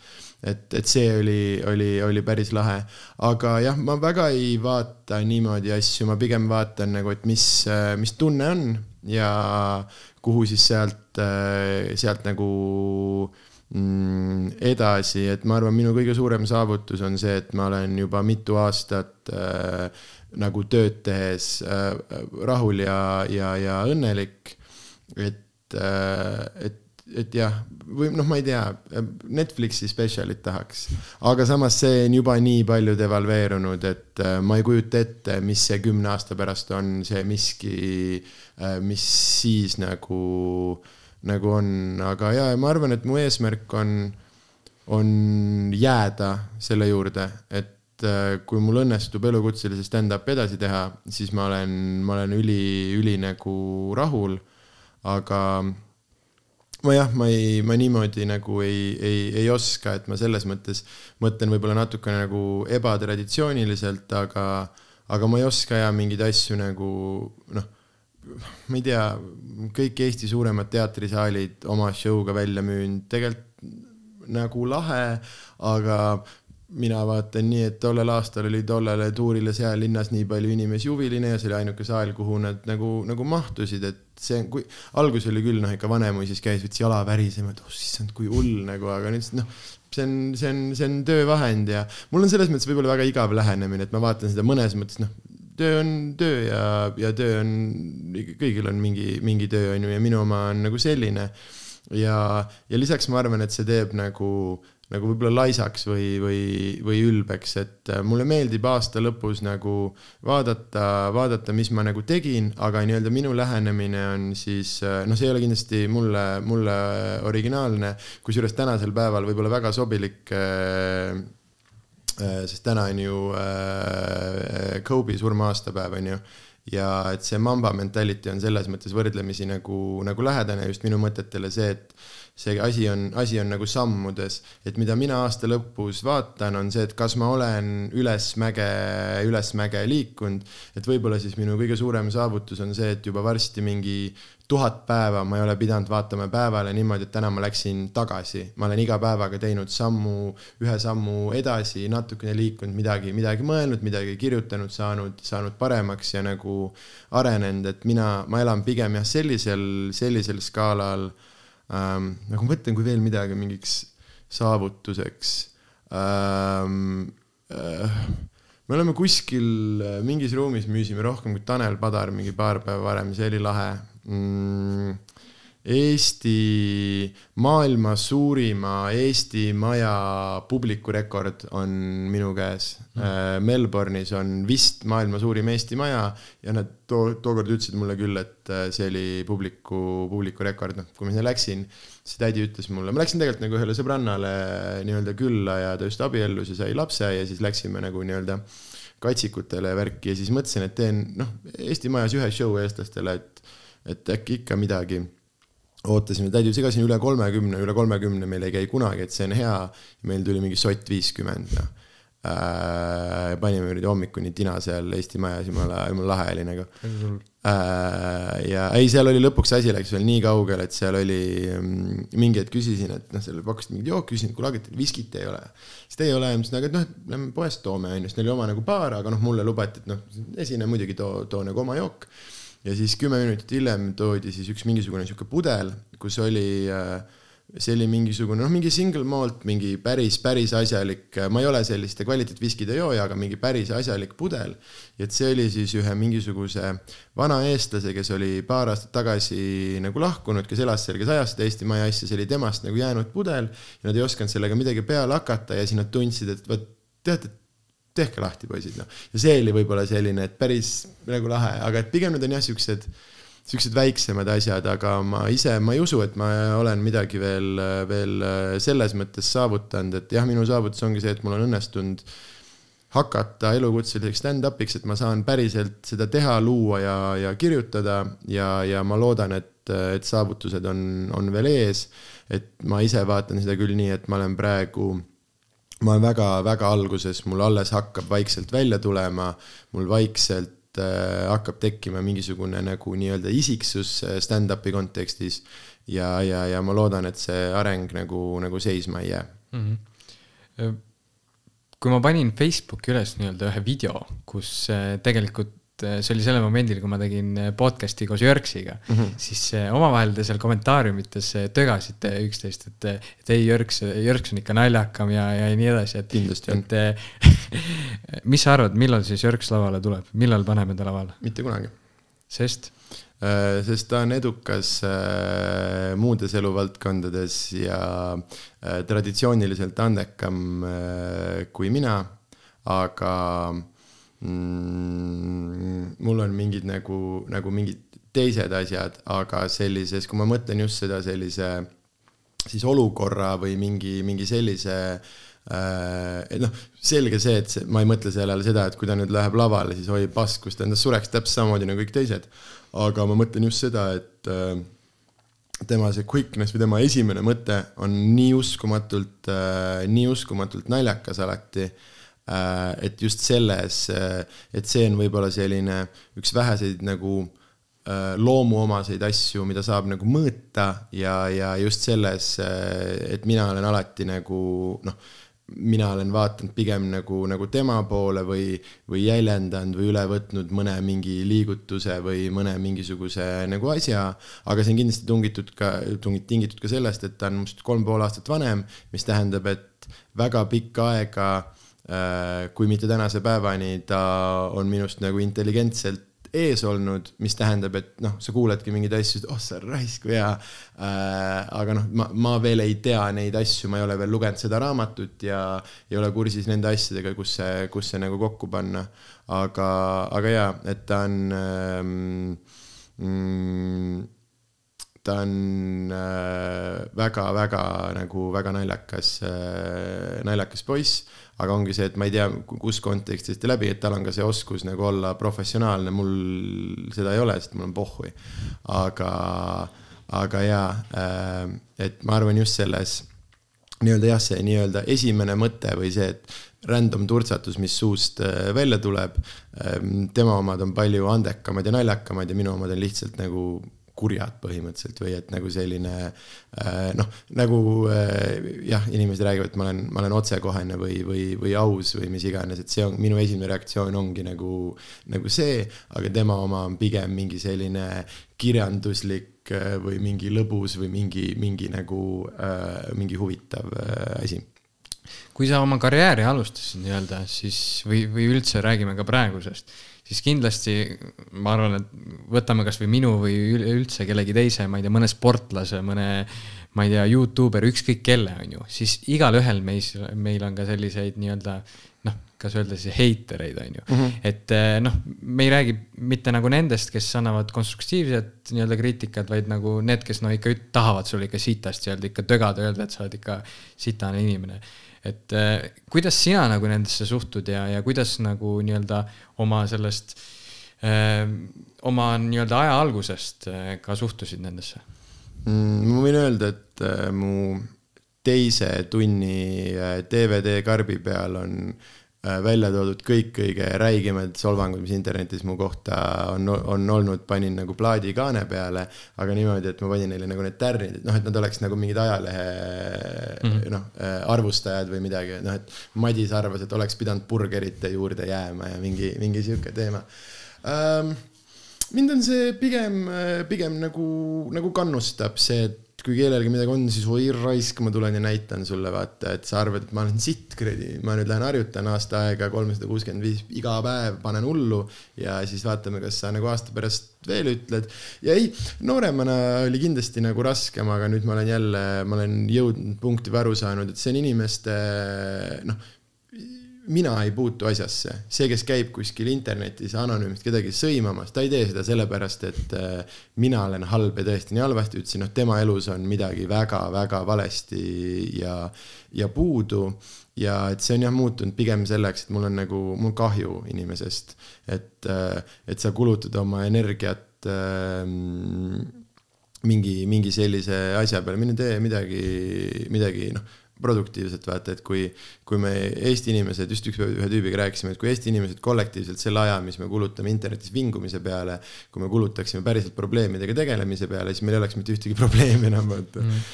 et, et see oli, oli, oli päris lahe. aga jah, ma väga ei vaata niimoodi asju, ma pigem vaatan nagu, et mis, mis tunne on ja kuhu siis sealt, sealt nagu mm, edasi, et ma arvan, minu kõige suurem saavutus on see, et ma olen juba mitu aastat äh, nagu tööd tehes äh, rahul ja, ja, ja õnnelik. et äh,, et et jah, või noh, ma ei tea, Netflixi spetsialit tahaks, aga samas see on juba nii palju devalveerunud, et äh, ma ei kujuta ette, mis see kümne aasta pärast on see miski, äh, mis siis nagu, nagu on, aga ja, ja ma arvan, et mu eesmärk on, on jääda selle juurde, et äh, kui mul õnnestub elukutselise stand-up'i edasi teha, siis ma olen, ma olen üli, üli nagu rahul, aga ma jah, ma ei, ma niimoodi nagu ei, ei, ei oska, et ma selles mõttes mõtlen võib-olla natukene nagu ebatraditsiooniliselt, aga, aga ma ei oska ja mingeid asju nagu noh, ma ei tea, kõik Eesti suuremad teatrisaalid oma show'ga välja müünud, tegelikult nagu lahe, aga mina vaatan nii, et tollel aastal oli tollele tuurile seal linnas nii palju inimesi huviline ja see oli ainuke saal, kuhu nad nagu, nagu mahtusid, et see, kui algus oli küll noh, ikka Vanemuises käis võttis jala värisema, et oh issand, kui hull nagu, aga nüüd noh, see on, see on, see on töövahend ja mul on selles mõttes võib-olla väga igav lähenemine, et ma vaatan seda mõnes mõttes noh, töö on töö ja, ja töö on, kõigil on mingi, mingi töö on ju ja minu oma on nagu selline. ja, ja lisaks ma arvan, et see teeb nagu nagu võib-olla laisaks või, või, või ülbeks, et äh, mulle meeldib aasta lõpus nagu vaadata, vaadata, mis ma nagu tegin, aga nii-öelda minu lähenemine on siis äh, noh, see ei ole kindlasti mulle, mulle originaalne, kusjuures tänasel päeval võib-olla väga sobilik äh, sest täna on ju Kobe surma-aastapäev, on ju ja et see mamba mentality on selles mõttes võrdlemisi nagu, nagu lähedane just minu mõtetele see, et see asi on, asi on nagu sammudes, et mida mina aasta lõpus vaatan, on see, et kas ma olen ülesmäge, ülesmäge liikunud, et võib-olla siis minu kõige suurem saavutus on see, et juba varsti mingi tuhat päeva ma ei ole pidanud vaatama päevale niimoodi, et täna ma läksin tagasi, ma olen iga päevaga teinud sammu, ühe sammu edasi, natukene liikunud, midagi, midagi mõelnud, midagi kirjutanud, saanud, saanud paremaks ja nagu arenenud, et mina, ma elan pigem jah, sellisel, sellisel skaalal ähm,. nagu ma mõtlen, kui veel midagi mingiks saavutuseks ähm,. Äh, me oleme kuskil äh, mingis ruumis müüsime rohkem kui Tanel Padar mingi paar päeva varem, see oli lahe mm,. Eesti, maailma suurima Eesti maja publikurekord on minu käes. Mm.. Melbourne'is on vist maailma suurim Eesti maja ja nad too, tookord ütlesid mulle küll, et äh, see oli publiku, publikurekord, noh, kui ma sinna läksin, siis tädi ütles mulle, ma läksin tegelikult nagu ühele sõbrannale nii-öelda külla ja ta just abiellus ja sai lapse ja siis läksime nagu nii-öelda katsikutele värki ja siis mõtlesin, et teen noh, Eesti Majas ühe show eestlastele, et, et äkki ikka midagi ootasime, tädi ütles, ega siin üle kolmekümne, üle kolmekümne meil ei käi kunagi, et see on hea. meil tuli mingi sott viiskümmend ja äh, panime nüüd hommikuni tina seal Eesti Majas, jumala, jumala lahe oli nagu äh,. ja ei, seal oli lõpuks asi läks veel nii kaugele, et seal oli mm, mingi hetk küsisin, et noh, seal pakkusid mingit jooki, küsisin, kuule, aga teil viskit ei ole. siis te ei ole, ma ütlesin, aga et noh, et lähme poest toome, onju, sest neil oli oma nagu baar, aga noh, mulle lubati, et noh, esine muidugi too, too nagu oma jook ja siis kümme minutit hiljem toodi siis üks mingisugune sihuke pudel, kus oli äh, see oli mingisugune, noh, mingi single malt, mingi päris, päris asjalik, ma ei ole selliste kvaliteetviskide jooja, aga mingi päris asjalik pudel. ja et see oli siis ühe mingisuguse vana eestlase, kes oli paar aastat tagasi nagu lahkunud, kes elas seal, kes ajas seda Eesti Maja asja, see oli temast nagu jäänud pudel. ja nad ei osanud sellega midagi peale hakata ja siis nad tundsid, et vot teate, tehke lahti, poisid, noh. ja see oli võib-olla selline, et päris nagu lahe, aga et pigem need on jah, siuksed, siuksed väiksemad asjad, aga ma ise, ma ei usu, et ma olen midagi veel, veel selles mõttes saavutanud, et jah, minu saavutus ongi see, et mul on õnnestunud hakata elukutseliseks stand-up'iks, et ma saan päriselt seda teha, luua ja, ja kirjutada ja, ja ma loodan, et et, et saavutused on, on veel ees. et ma ise vaatan seda küll nii, et ma olen praegu ma olen väga-väga alguses, mul alles hakkab vaikselt välja tulema, mul vaikselt äh, hakkab tekkima mingisugune nagu nii-öelda isiksus äh, stand-up'i kontekstis. ja, ja, ja ma loodan, et see areng nagu, nagu seisma ei jää mm. -hmm. kui ma panin Facebooki üles nii-öelda ühe video, kus äh, tegelikult see oli sellel momendil, kui ma tegin äh, podcast'i koos Jörksiga mm, -hmm. siis omavahel te seal kommentaariumites tögasite üksteist, et, et ei, Jörks, Jörks on ikka naljakam ja, ja nii edasi, et. kindlasti on. mis sa arvad, millal siis Jörks lavale tuleb, millal paneme ta lavale? mitte kunagi. sest? Äh, sest ta on edukas äh, muudes eluvaldkondades ja äh, traditsiooniliselt andekam kui mina, aga mm, mul on mingid nagu, nagu mingid teised asjad, aga sellises, kui ma mõtlen just seda sellise siis olukorra või mingi, mingi sellise et noh, selge see, et see, ma ei mõtle sellele seda, et kui ta nüüd läheb lavale, siis oi pask, kus ta endast sureks täpselt samamoodi nagu kõik teised aga ma mõtlen just seda, et äh, tema see quickness või tema esimene mõte on nii uskumatult, äh, nii uskumatult naljakas alati. Äh, et just selles, et see on võib-olla selline üks väheseid nagu loomuomaseid asju, mida saab nagu mõõta ja, ja just selles, et mina olen alati nagu noh mina olen vaadanud pigem nagu, nagu tema poole või, või jäljendanud või üle võtnud mõne mingi liigutuse või mõne mingisuguse nagu asja. aga see on kindlasti tungitud ka, tingitud ka sellest, et ta on must kolm pool aastat vanem, mis tähendab, et väga pikka aega äh, kui mitte tänase päevani, ta on minust nagu intelligentselt ees olnud, mis tähendab, et noh, sa kuuledki mingeid asju, oh sa raisk kui hea äh,. aga noh, ma, ma veel ei tea neid asju, ma ei ole veel lugenud seda raamatut ja ei ole kursis nende asjadega, kus see, kus see nagu kokku panna. aga, aga jaa, et ta on ähm, mm, ta on väga-väga äh, nagu väga naljakas äh,, naljakas poiss aga ongi see, et ma ei tea, kus kontekstist ja läbi, et tal on ka see oskus nagu olla professionaalne, mul seda ei ole, sest mul on pohhui. aga, aga jaa, äh, et ma arvan just selles nii-öelda jah, see nii-öelda esimene mõte või see, et random turtsatus, mis suust välja tuleb. Tema omad on palju andekamad ja naljakamad ja minu omad on lihtsalt nagu kurjad põhimõtteliselt või et nagu selline äh, noh, nagu äh, jah, inimesed räägivad, et ma olen, ma olen otsekohene või, või, või aus või mis iganes, et see on minu esimene reaktsioon ongi nagu, nagu see, aga tema oma on pigem mingi selline kirjanduslik äh, või mingi lõbus või mingi, mingi nagu mingi huvitav asi. Kui sa oma karjääri alustasid nii-öelda, siis või, või üldse räägime ka praegusest siis kindlasti ma arvan, et võtame kasvõi minu või üldse kellegi teise, ma ei tea, mõne sportlase, mõne, ma ei tea, Youtuber, ükskõik kelle, on ju, siis igalühel meis, meil on ka selliseid nii-öelda noh, kas öelda siis heitereid, on ju mm. -hmm. et eh, noh, me ei räägi mitte nagu nendest, kes annavad konstruktiivset nii-öelda kriitikat, vaid nagu need, kes no ikka tahavad sulle ikka sitast öelda, ikka tögada, öelda, et sa oled ikka sitane inimene et äh, kuidas sina nagu nendesse suhtud ja, ja kuidas nagu nii-öelda oma sellest äh,, oma nii-öelda aja algusest äh, ka suhtusid nendesse mm,? ma võin öelda, et mu teise tunni DVD karbi peal on Äh, välja toodud kõik kõige räigemad solvangud, mis internetis mu kohta on, on olnud, panin nagu plaadikaane peale, aga niimoodi, et ma panin neile nagu need tärnid, et noh, et nad oleks nagu mingid ajalehe mm -hmm. noh, äh, arvustajad või midagi, noh, et Madis arvas, et oleks pidanud burgerite juurde jääma ja mingi, mingi sihuke teema ähm, mind on see pigem, pigem nagu, nagu kannustab see, et kui kellelgi midagi on, siis oi raisk, ma tulen ja näitan sulle, vaata, et sa arvad, et ma olen sitt, kuradi, ma nüüd lähen harjutan aasta aega, kolmsada kuuskümmend viis iga päev, panen hullu ja siis vaatame, kas sa nagu aasta pärast veel ütled. ja ei, nooremana oli kindlasti nagu raskem, aga nüüd ma olen jälle, ma olen jõudnud punkti või aru saanud, et see on inimeste noh mina ei puutu asjasse, see, kes käib kuskil internetis anonüümselt kedagi sõimamas, ta ei tee seda sellepärast, et äh, mina olen halb ja tõesti nii halvasti. Ütlesin, noh, tema elus on midagi väga-väga valesti ja, ja puudu. ja et see on jah muutunud pigem selleks, et mul on nagu, mul kahju inimesest, et, äh, et sa kulutad oma energiat ähm, mingi, mingi sellise asja peale, mine tee midagi, midagi noh produktiivselt vaata, et kui, kui me Eesti inimesed, just üks päev ühe tüübiga rääkisime, et kui Eesti inimesed kollektiivselt selle aja, mis me kulutame internetis vingumise peale, kui me kulutaksime päriselt probleemidega tegelemise peale, siis meil ei oleks mitte ühtegi probleemi enam vaata. Mm..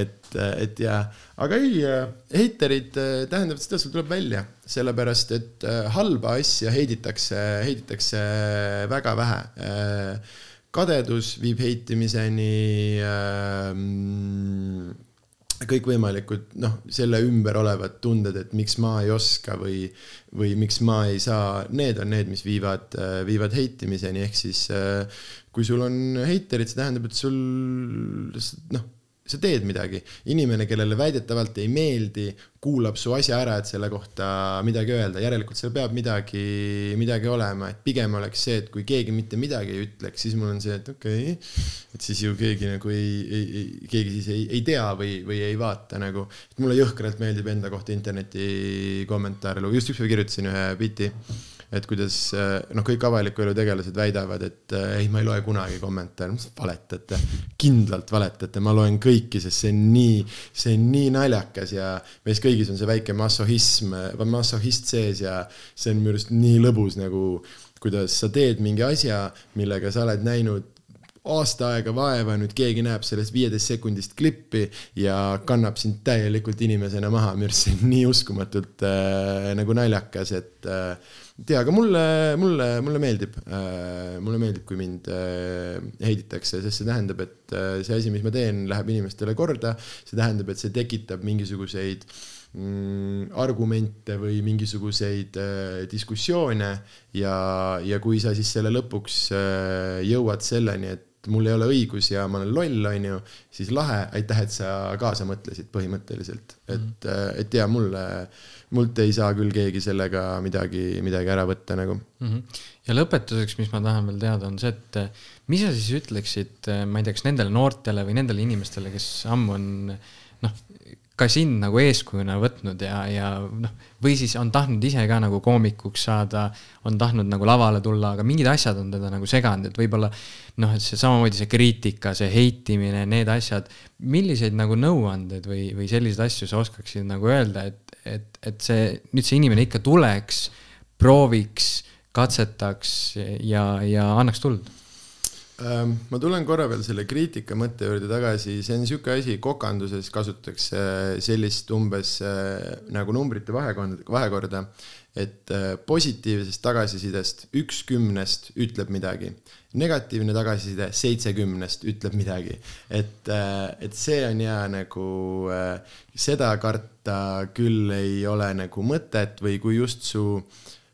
et, et ja, aga ei, heiterid tähendab seda, sul tuleb välja, sellepärast et halba asja heiditakse, heiditakse väga vähe. Kadedus viib heitimiseni äh, kõikvõimalikud noh, selle ümber olevad tunded, et miks ma ei oska või, või miks ma ei saa, need on need, mis viivad, viivad heitimiseni, ehk siis kui sul on heiterid, see tähendab, et sul noh sa teed midagi, inimene, kellele väidetavalt ei meeldi, kuulab su asja ära, et selle kohta midagi öelda, järelikult seal peab midagi, midagi olema, et pigem oleks see, et kui keegi mitte midagi ei ütleks, siis mul on see, et okei okay,, et siis ju keegi nagu ei, ei, ei, keegi siis ei, ei tea või, või ei vaata nagu, et mulle jõhkralt meeldib enda kohta interneti kommentaare, just üks päev kirjutasin ühe biti et kuidas noh, kõik avaliku elu tegelased väidavad, et äh, ei, ma ei loe kunagi kommentaare, valetate, kindlalt valetate, ma loen kõiki, sest see on nii, see on nii naljakas ja meis kõigis on see väike massohism, massohist sees ja see on minu arust nii lõbus nagu, kuidas sa teed mingi asja, millega sa oled näinud aasta aega vaeva, nüüd keegi näeb sellest viieteist sekundist klippi ja kannab sind täielikult inimesena maha, minu arust see on nii uskumatult äh, nagu naljakas, et äh, tea, aga mulle, mulle, mulle meeldib äh,, mulle meeldib, kui mind äh, heiditakse, sest see tähendab, et äh, see asi, mis ma teen, läheb inimestele korda. see tähendab, et see tekitab mingisuguseid mm, argumente või mingisuguseid äh, diskussioone ja, ja kui sa siis selle lõpuks äh, jõuad selleni, et mul ei ole õigus ja ma olen loll, on ju, siis lahe, aitäh, et sa kaasa mõtlesid põhimõtteliselt, et -hmm. et ja mulle mult ei saa küll keegi sellega midagi, midagi ära võtta nagu mm. -hmm. ja lõpetuseks, mis ma tahan veel teada, on see, et mis sa siis ütleksid, ma ei tea, kas nendele noortele või nendele inimestele, kes ammu on noh, ka sind nagu eeskujuna võtnud ja, ja noh, või siis on tahtnud ise ka nagu koomikuks saada, on tahtnud nagu lavale tulla, aga mingid asjad on teda nagu seganud, et võib-olla noh, et see samamoodi see kriitika, see heitimine, need asjad, milliseid nagu nõuandeid või, või selliseid asju sa oskaksid nagu öelda, et, et, et see, nüüd see inimene ikka tuleks, prooviks, katsetaks ja, ja annaks tuld ma tulen korra veel selle kriitika mõtte juurde tagasi, see on niisugune asi, kokanduses kasutatakse sellist umbes äh, nagu numbrite vahekorda, vahekorda, et äh, positiivsest tagasisidest üks kümnest ütleb midagi, negatiivne tagasiside seitsekümnest ütleb midagi. et, äh, et see on ja nagu, seda karta küll ei ole nagu mõtet või kui just su,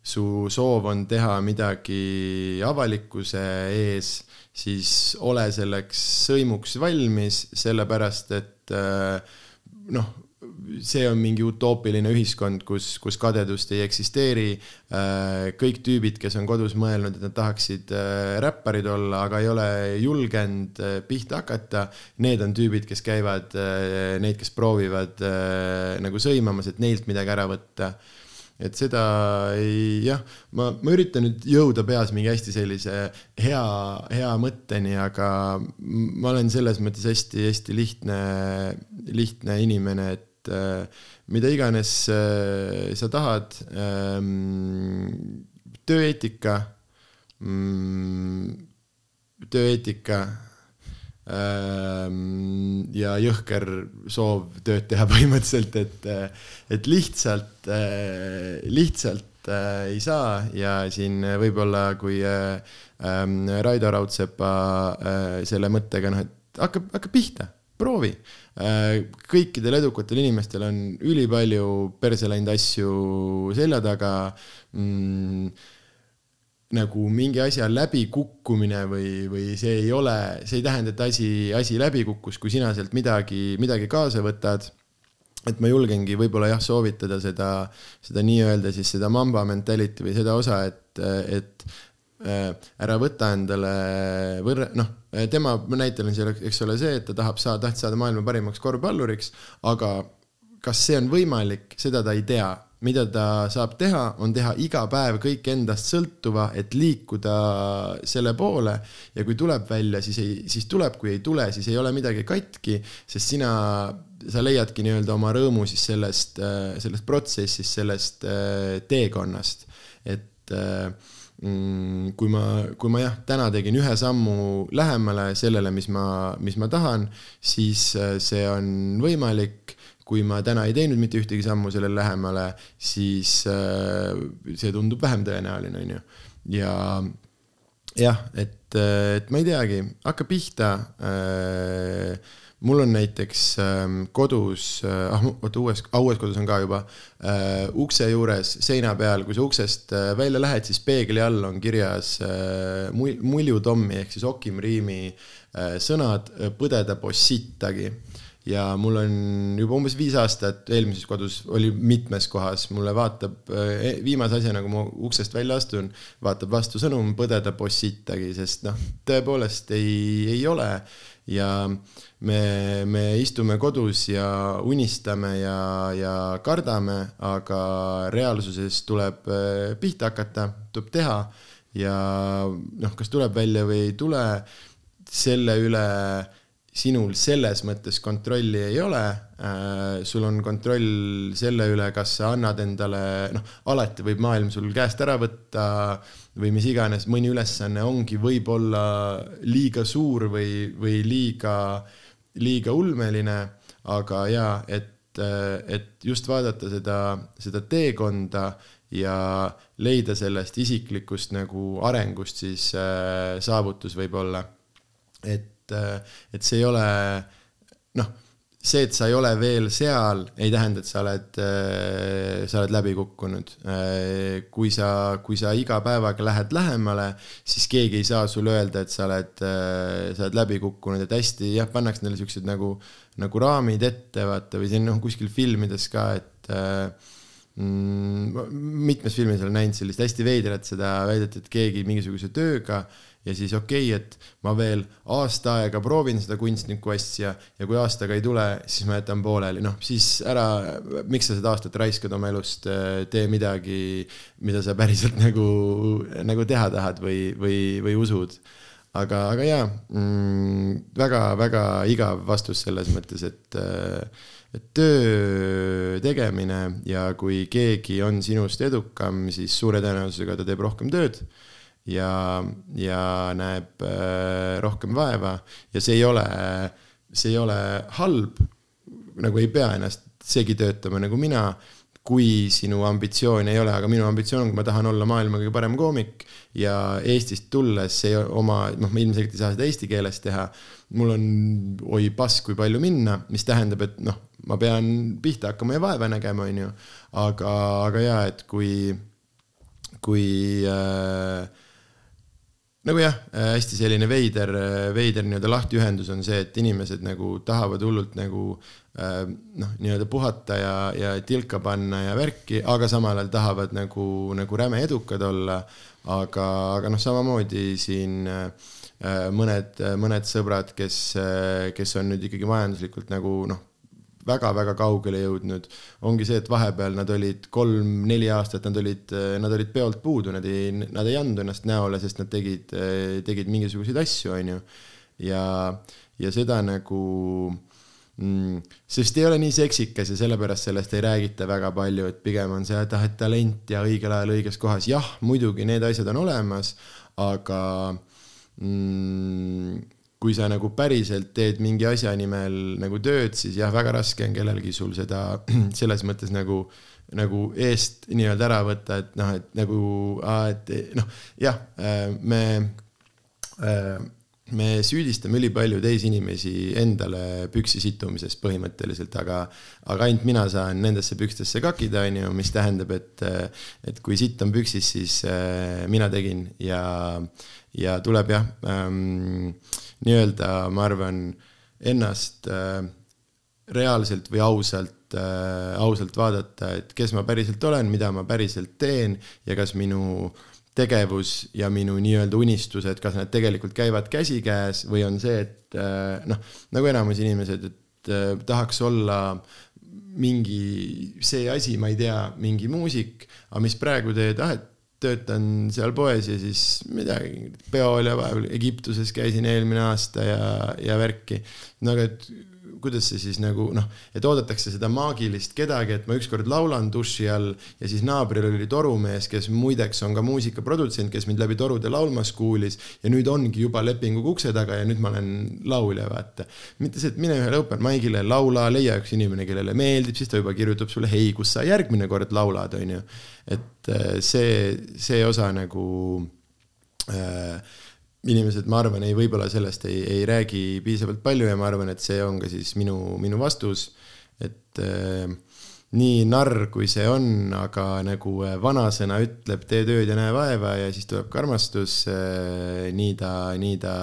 su soov on teha midagi avalikkuse ees siis ole selleks sõimuks valmis, sellepärast et äh, noh, see on mingi utoopiline ühiskond, kus, kus kadedust ei eksisteeri. Äh, kõik tüübid, kes on kodus mõelnud, et nad tahaksid äh, räpparid olla, aga ei ole julgenud pihta hakata, need on tüübid, kes käivad, neid, kes proovivad nagu sõimamas, et neilt midagi ära võtta et seda ei, jah, ma, ma üritan nüüd jõuda peas mingi hästi sellise hea, hea mõtteni, aga ma olen selles mõttes hästi-hästi lihtne, lihtne inimene, et äh, mida iganes äh, sa tahad ähm,, tööeetika mm,, tööeetika ja jõhker soov tööd teha põhimõtteliselt, et, et lihtsalt, lihtsalt ei saa. Ja siin võib-olla, kui ehm, Raido Raudsepa selle mõttega noh, et hakkab, hakkab pihta, proovi. kõikidel edukatel inimestel on ülipalju perse läinud asju selja taga. Mm, nagu mingi asja läbikukkumine või, või see ei ole, see ei tähenda, et asi, asi läbi kukkus, kui sina sealt midagi, midagi kaasa võtad. et ma julgengi võib-olla jah, soovitada seda, seda nii-öelda siis seda mamba mentality või seda osa, et, et äh, ära võta endale võrre-, noh, tema näitel on seal, eks ole, see, et ta tahab saada, tahtis saada maailma parimaks korvpalluriks, aga kas see on võimalik, seda ta ei tea mida ta saab teha, on teha iga päev kõik endast sõltuva, et liikuda selle poole. ja kui tuleb välja, siis ei, siis tuleb, kui ei tule, siis ei ole midagi katki, sest sina, sa leiadki nii-öelda oma rõõmu siis sellest, sellest protsessist, sellest teekonnast, et mm, kui ma, kui ma jah, täna tegin ühe sammu lähemale sellele, mis ma, mis ma tahan, siis see on võimalik kui ma täna ei teinud mitte ühtegi sammu sellele lähemale, siis äh, see tundub vähem tõenäoline, on ju. ja jah, et, et ma ei teagi, hakka pihta äh, mul on näiteks äh, kodus äh,, ah oota uues, uues kodus on ka juba äh,, ukse juures seina peal, kui sa uksest äh, välja lähed, siis peegli all on kirjas äh, muljutommi ehk siis Okim Riimi äh, sõnad põdeda bossittagi ja mul on juba umbes viis aastat eelmises kodus oli mitmes kohas, mulle vaatab e, viimase asjana, kui ma uksest välja astun, vaatab vastu sõnum põdeda bossittagi, sest noh, tõepoolest ei, ei ole. ja me, me istume kodus ja unistame ja, ja kardame, aga reaalsuses tuleb e, pihta hakata, tuleb teha ja noh, kas tuleb välja või ei tule, selle üle sinul selles mõttes kontrolli ei ole äh,. sul on kontroll selle üle, kas sa annad endale, noh, alati võib maailm sul käest ära võtta või mis iganes, mõni ülesanne ongi võib-olla liiga suur või, või liiga, liiga ulmeline. aga jaa, et, et just vaadata seda, seda teekonda ja leida sellest isiklikust nagu arengust siis äh, saavutus võib-olla. et et, et see ei ole noh, see, et sa ei ole veel seal, ei tähenda, et sa oled, sa oled läbi kukkunud. kui sa, kui sa iga päevaga lähed lähemale, siis keegi ei saa sulle öelda, et sa oled, sa oled läbi kukkunud, et hästi jah, pannakse neile siuksed nagu, nagu raamid ette, vaata, või see on noh, kuskil filmides ka, et mm, mitmes filmis olen näinud sellist hästi veidrat seda väidet, et keegi mingisuguse tööga äh, ja siis okei okay,, et ma veel aasta aega proovin seda kunstniku asja ja kui aastaga ei tule, siis ma jätan pooleli, noh siis ära, miks sa seda aastat raiskad oma elust, tee midagi, mida sa päriselt nagu, nagu teha tahad või, või, või usud. aga, aga jaa mm,, väga-väga igav vastus selles mõttes, et et töö tegemine ja kui keegi on sinust edukam, siis suure tõenäosusega ta teeb rohkem tööd ja, ja näeb äh, rohkem vaeva ja see ei ole, see ei ole halb. nagu ei pea ennast segi töötama nagu mina, kui sinu ambitsioon ei ole, aga minu ambitsioon on, kui ma tahan olla maailma kõige parem koomik ja Eestist tulles see oma, noh, ma ilmselgelt ei saa seda eesti keeles teha. mul on oi pass, kui palju minna, mis tähendab, et noh, ma pean pihta hakkama ja vaeva nägema, on ju. aga, aga jaa, et kui, kui äh, nagu jah, äh, hästi selline veider, äh, veider nii-öelda lahtiühendus on see, et inimesed nagu tahavad hullult nagu äh, noh, nii-öelda puhata ja, ja tilka panna ja värki, aga samal ajal tahavad nagu, nagu räme edukad olla. aga, aga noh, samamoodi siin mõned, mõned sõbrad, kes, kes on nüüd ikkagi majanduslikult nagu noh väga-väga kaugele jõudnud, ongi see, et vahepeal nad olid kolm-neli aastat, nad olid, nad olid peolt puudu, nad ei, nad ei andnud ennast näole, sest nad tegid, tegid mingisuguseid asju, on ju. ja, ja seda nagu mm, sest ei ole nii seksikas ja sellepärast sellest ei räägita väga palju, et pigem on see, et ah, et talent ja õigel ajal õiges kohas, jah, muidugi need asjad on olemas, aga mm, kui sa nagu päriselt teed mingi asja nimel nagu tööd, siis jah, väga raske on kellelgi sul seda selles mõttes nagu, nagu eest nii-öelda ära võtta, et noh, et nagu, et noh, jah, me, me süüdistame ülipalju teisi inimesi endale püksi situmises põhimõtteliselt, aga, aga ainult mina saan nendesse pükstesse kakida, on ju, mis tähendab, et, et kui sitt on püksis, siis mina tegin ja, ja tuleb jah ähm, nii-öelda, ma arvan, ennast äh, reaalselt või ausalt äh,, ausalt vaadata, et kes ma päriselt olen, mida ma päriselt teen ja kas minu tegevus ja minu nii-öelda unistused, kas nad tegelikult käivad käsikäes või on see, et äh, noh, nagu enamus inimesed, et tahaks olla mingi see asi, ma ei tea, mingi muusik, aga mis praegu teed, ah, et töötan seal poes ja siis midagi, peoolja vahepeal Egiptuses käisin eelmine aasta ja, ja värki. no aga et kuidas see siis nagu noh, et oodatakse seda maagilist kedagi, et ma ükskord laulan duši all ja siis naabril oli torumees, kes muideks on ka muusikaprodutsent, kes mind läbi torude laulmas kuulis ja nüüd ongi juba lepinguga ukse taga ja nüüd ma olen laulja, vaata. mitte see, et mine ühele open mic'ile, laula, leia üks inimene, kellele meeldib, siis ta juba kirjutab sulle, hei, kus sa järgmine kord laulad, onju. et äh, see, see osa nagu äh, inimesed, ma arvan, ei, võib-olla sellest ei, ei räägi piisavalt palju ja ma arvan, et see on ka siis minu, minu vastus. et äh, nii narr, kui see on, aga nagu äh, vanasõna ütleb, tee tööd ja näe vaeva ja siis tuleb ka armastus äh,. nii ta, nii ta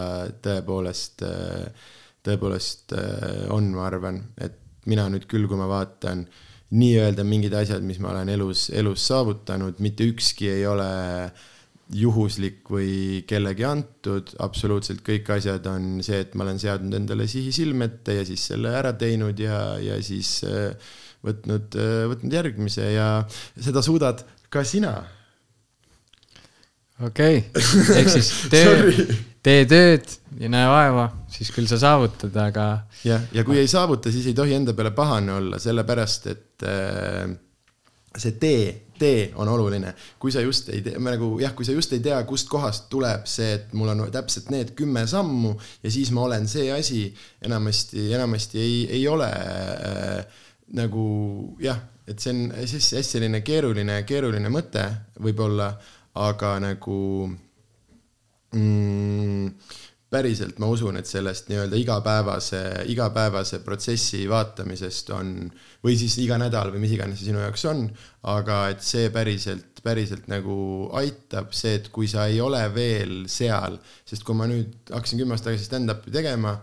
tõepoolest äh,, tõepoolest äh, on, ma arvan, et mina nüüd küll, kui ma vaatan nii-öelda mingid asjad, mis ma olen elus, elus saavutanud, mitte ükski ei ole äh, juhuslik või kellegi antud, absoluutselt kõik asjad on see, et ma olen seadnud endale sihi silme ette ja siis selle ära teinud ja, ja siis äh, võtnud, äh, võtnud järgmise ja seda suudad ka sina. okei okay., ehk siis töö, tee tööd ja näe vaeva, siis küll sa saavutad, aga. jah, ja kui ei saavuta, siis ei tohi enda peale pahane olla, sellepärast et äh, see tee, tee on oluline, kui sa just ei tea, nagu jah, kui sa just ei tea, kust kohast tuleb see, et mul on täpselt need kümme sammu ja siis ma olen see asi, enamasti, enamasti ei, ei ole äh, nagu jah, et see on siis hästi selline keeruline, keeruline mõte võib-olla, aga nagu mm, päriselt ma usun, et sellest nii-öelda igapäevase, igapäevase protsessi vaatamisest on või siis iga nädal või mis iganes see sinu jaoks on, aga et see päriselt, päriselt nagu aitab, see, et kui sa ei ole veel seal, sest kui ma nüüd hakkasin kümme aastat tagasi stand-up'i tegema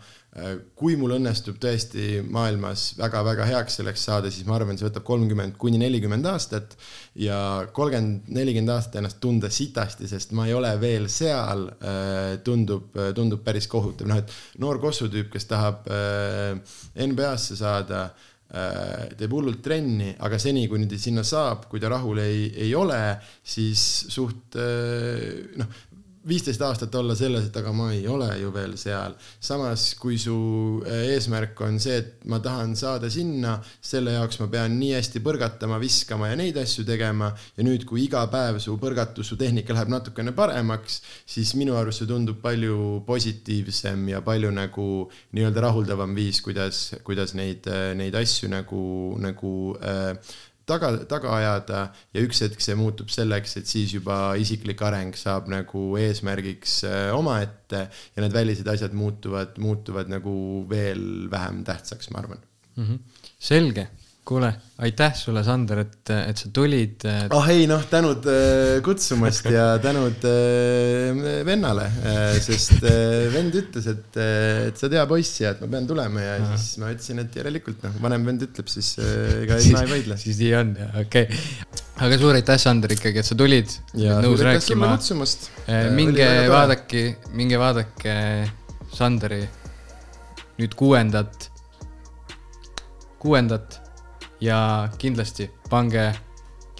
kui mul õnnestub tõesti maailmas väga-väga heaks selleks saada, siis ma arvan, see võtab kolmkümmend kuni nelikümmend aastat ja kolmkümmend, nelikümmend aastat ennast tunda sitasti, sest ma ei ole veel seal, äh, tundub, tundub päris kohutav, noh et noor kossutüüp, kes tahab äh, NBA-sse saada, teeb hullult trenni, aga seni, kuni ta sinna saab, kui ta rahul ei, ei ole, siis suht noh, viisteist aastat olla selles, et aga ma ei ole ju veel seal. samas, kui su äh, eesmärk on see, et ma tahan saada sinna, selle jaoks ma pean nii hästi põrgatama, viskama ja neid asju tegema ja nüüd, kui iga päev su põrgatus, su tehnika läheb natukene paremaks, siis minu arust see tundub palju positiivsem ja palju nagu nii-öelda rahuldavam viis, kuidas, kuidas neid, neid asju nagu, nagu äh, taga, taga ajada ja üks hetk see muutub selleks, et siis juba isiklik areng saab nagu eesmärgiks äh, omaette ja need välised asjad muutuvad, muutuvad nagu veel vähem tähtsaks, ma arvan mm. -hmm. selge kuule, aitäh sulle, Sander, et, et sa tulid. ah ei noh, tänud äh, kutsumast ja tänud äh, vennale, äh, sest vend ütles, et, et sa tea poiss ja et ma pean tulema ja Aha. siis ma ütlesin, et järelikult noh, vanem vend ütleb, siis ega ma ei vaidle. siis nii on, okei okay.. aga suur aitäh, Sander ikkagi, et sa tulid. nõus rääkima. minge vaadake, minge vaadake Sanderi nüüd kuuendat, kuuendat ja kindlasti pange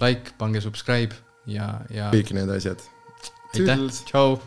like, pange subscribe ja, ja. kõik need asjad. aitäh, tšau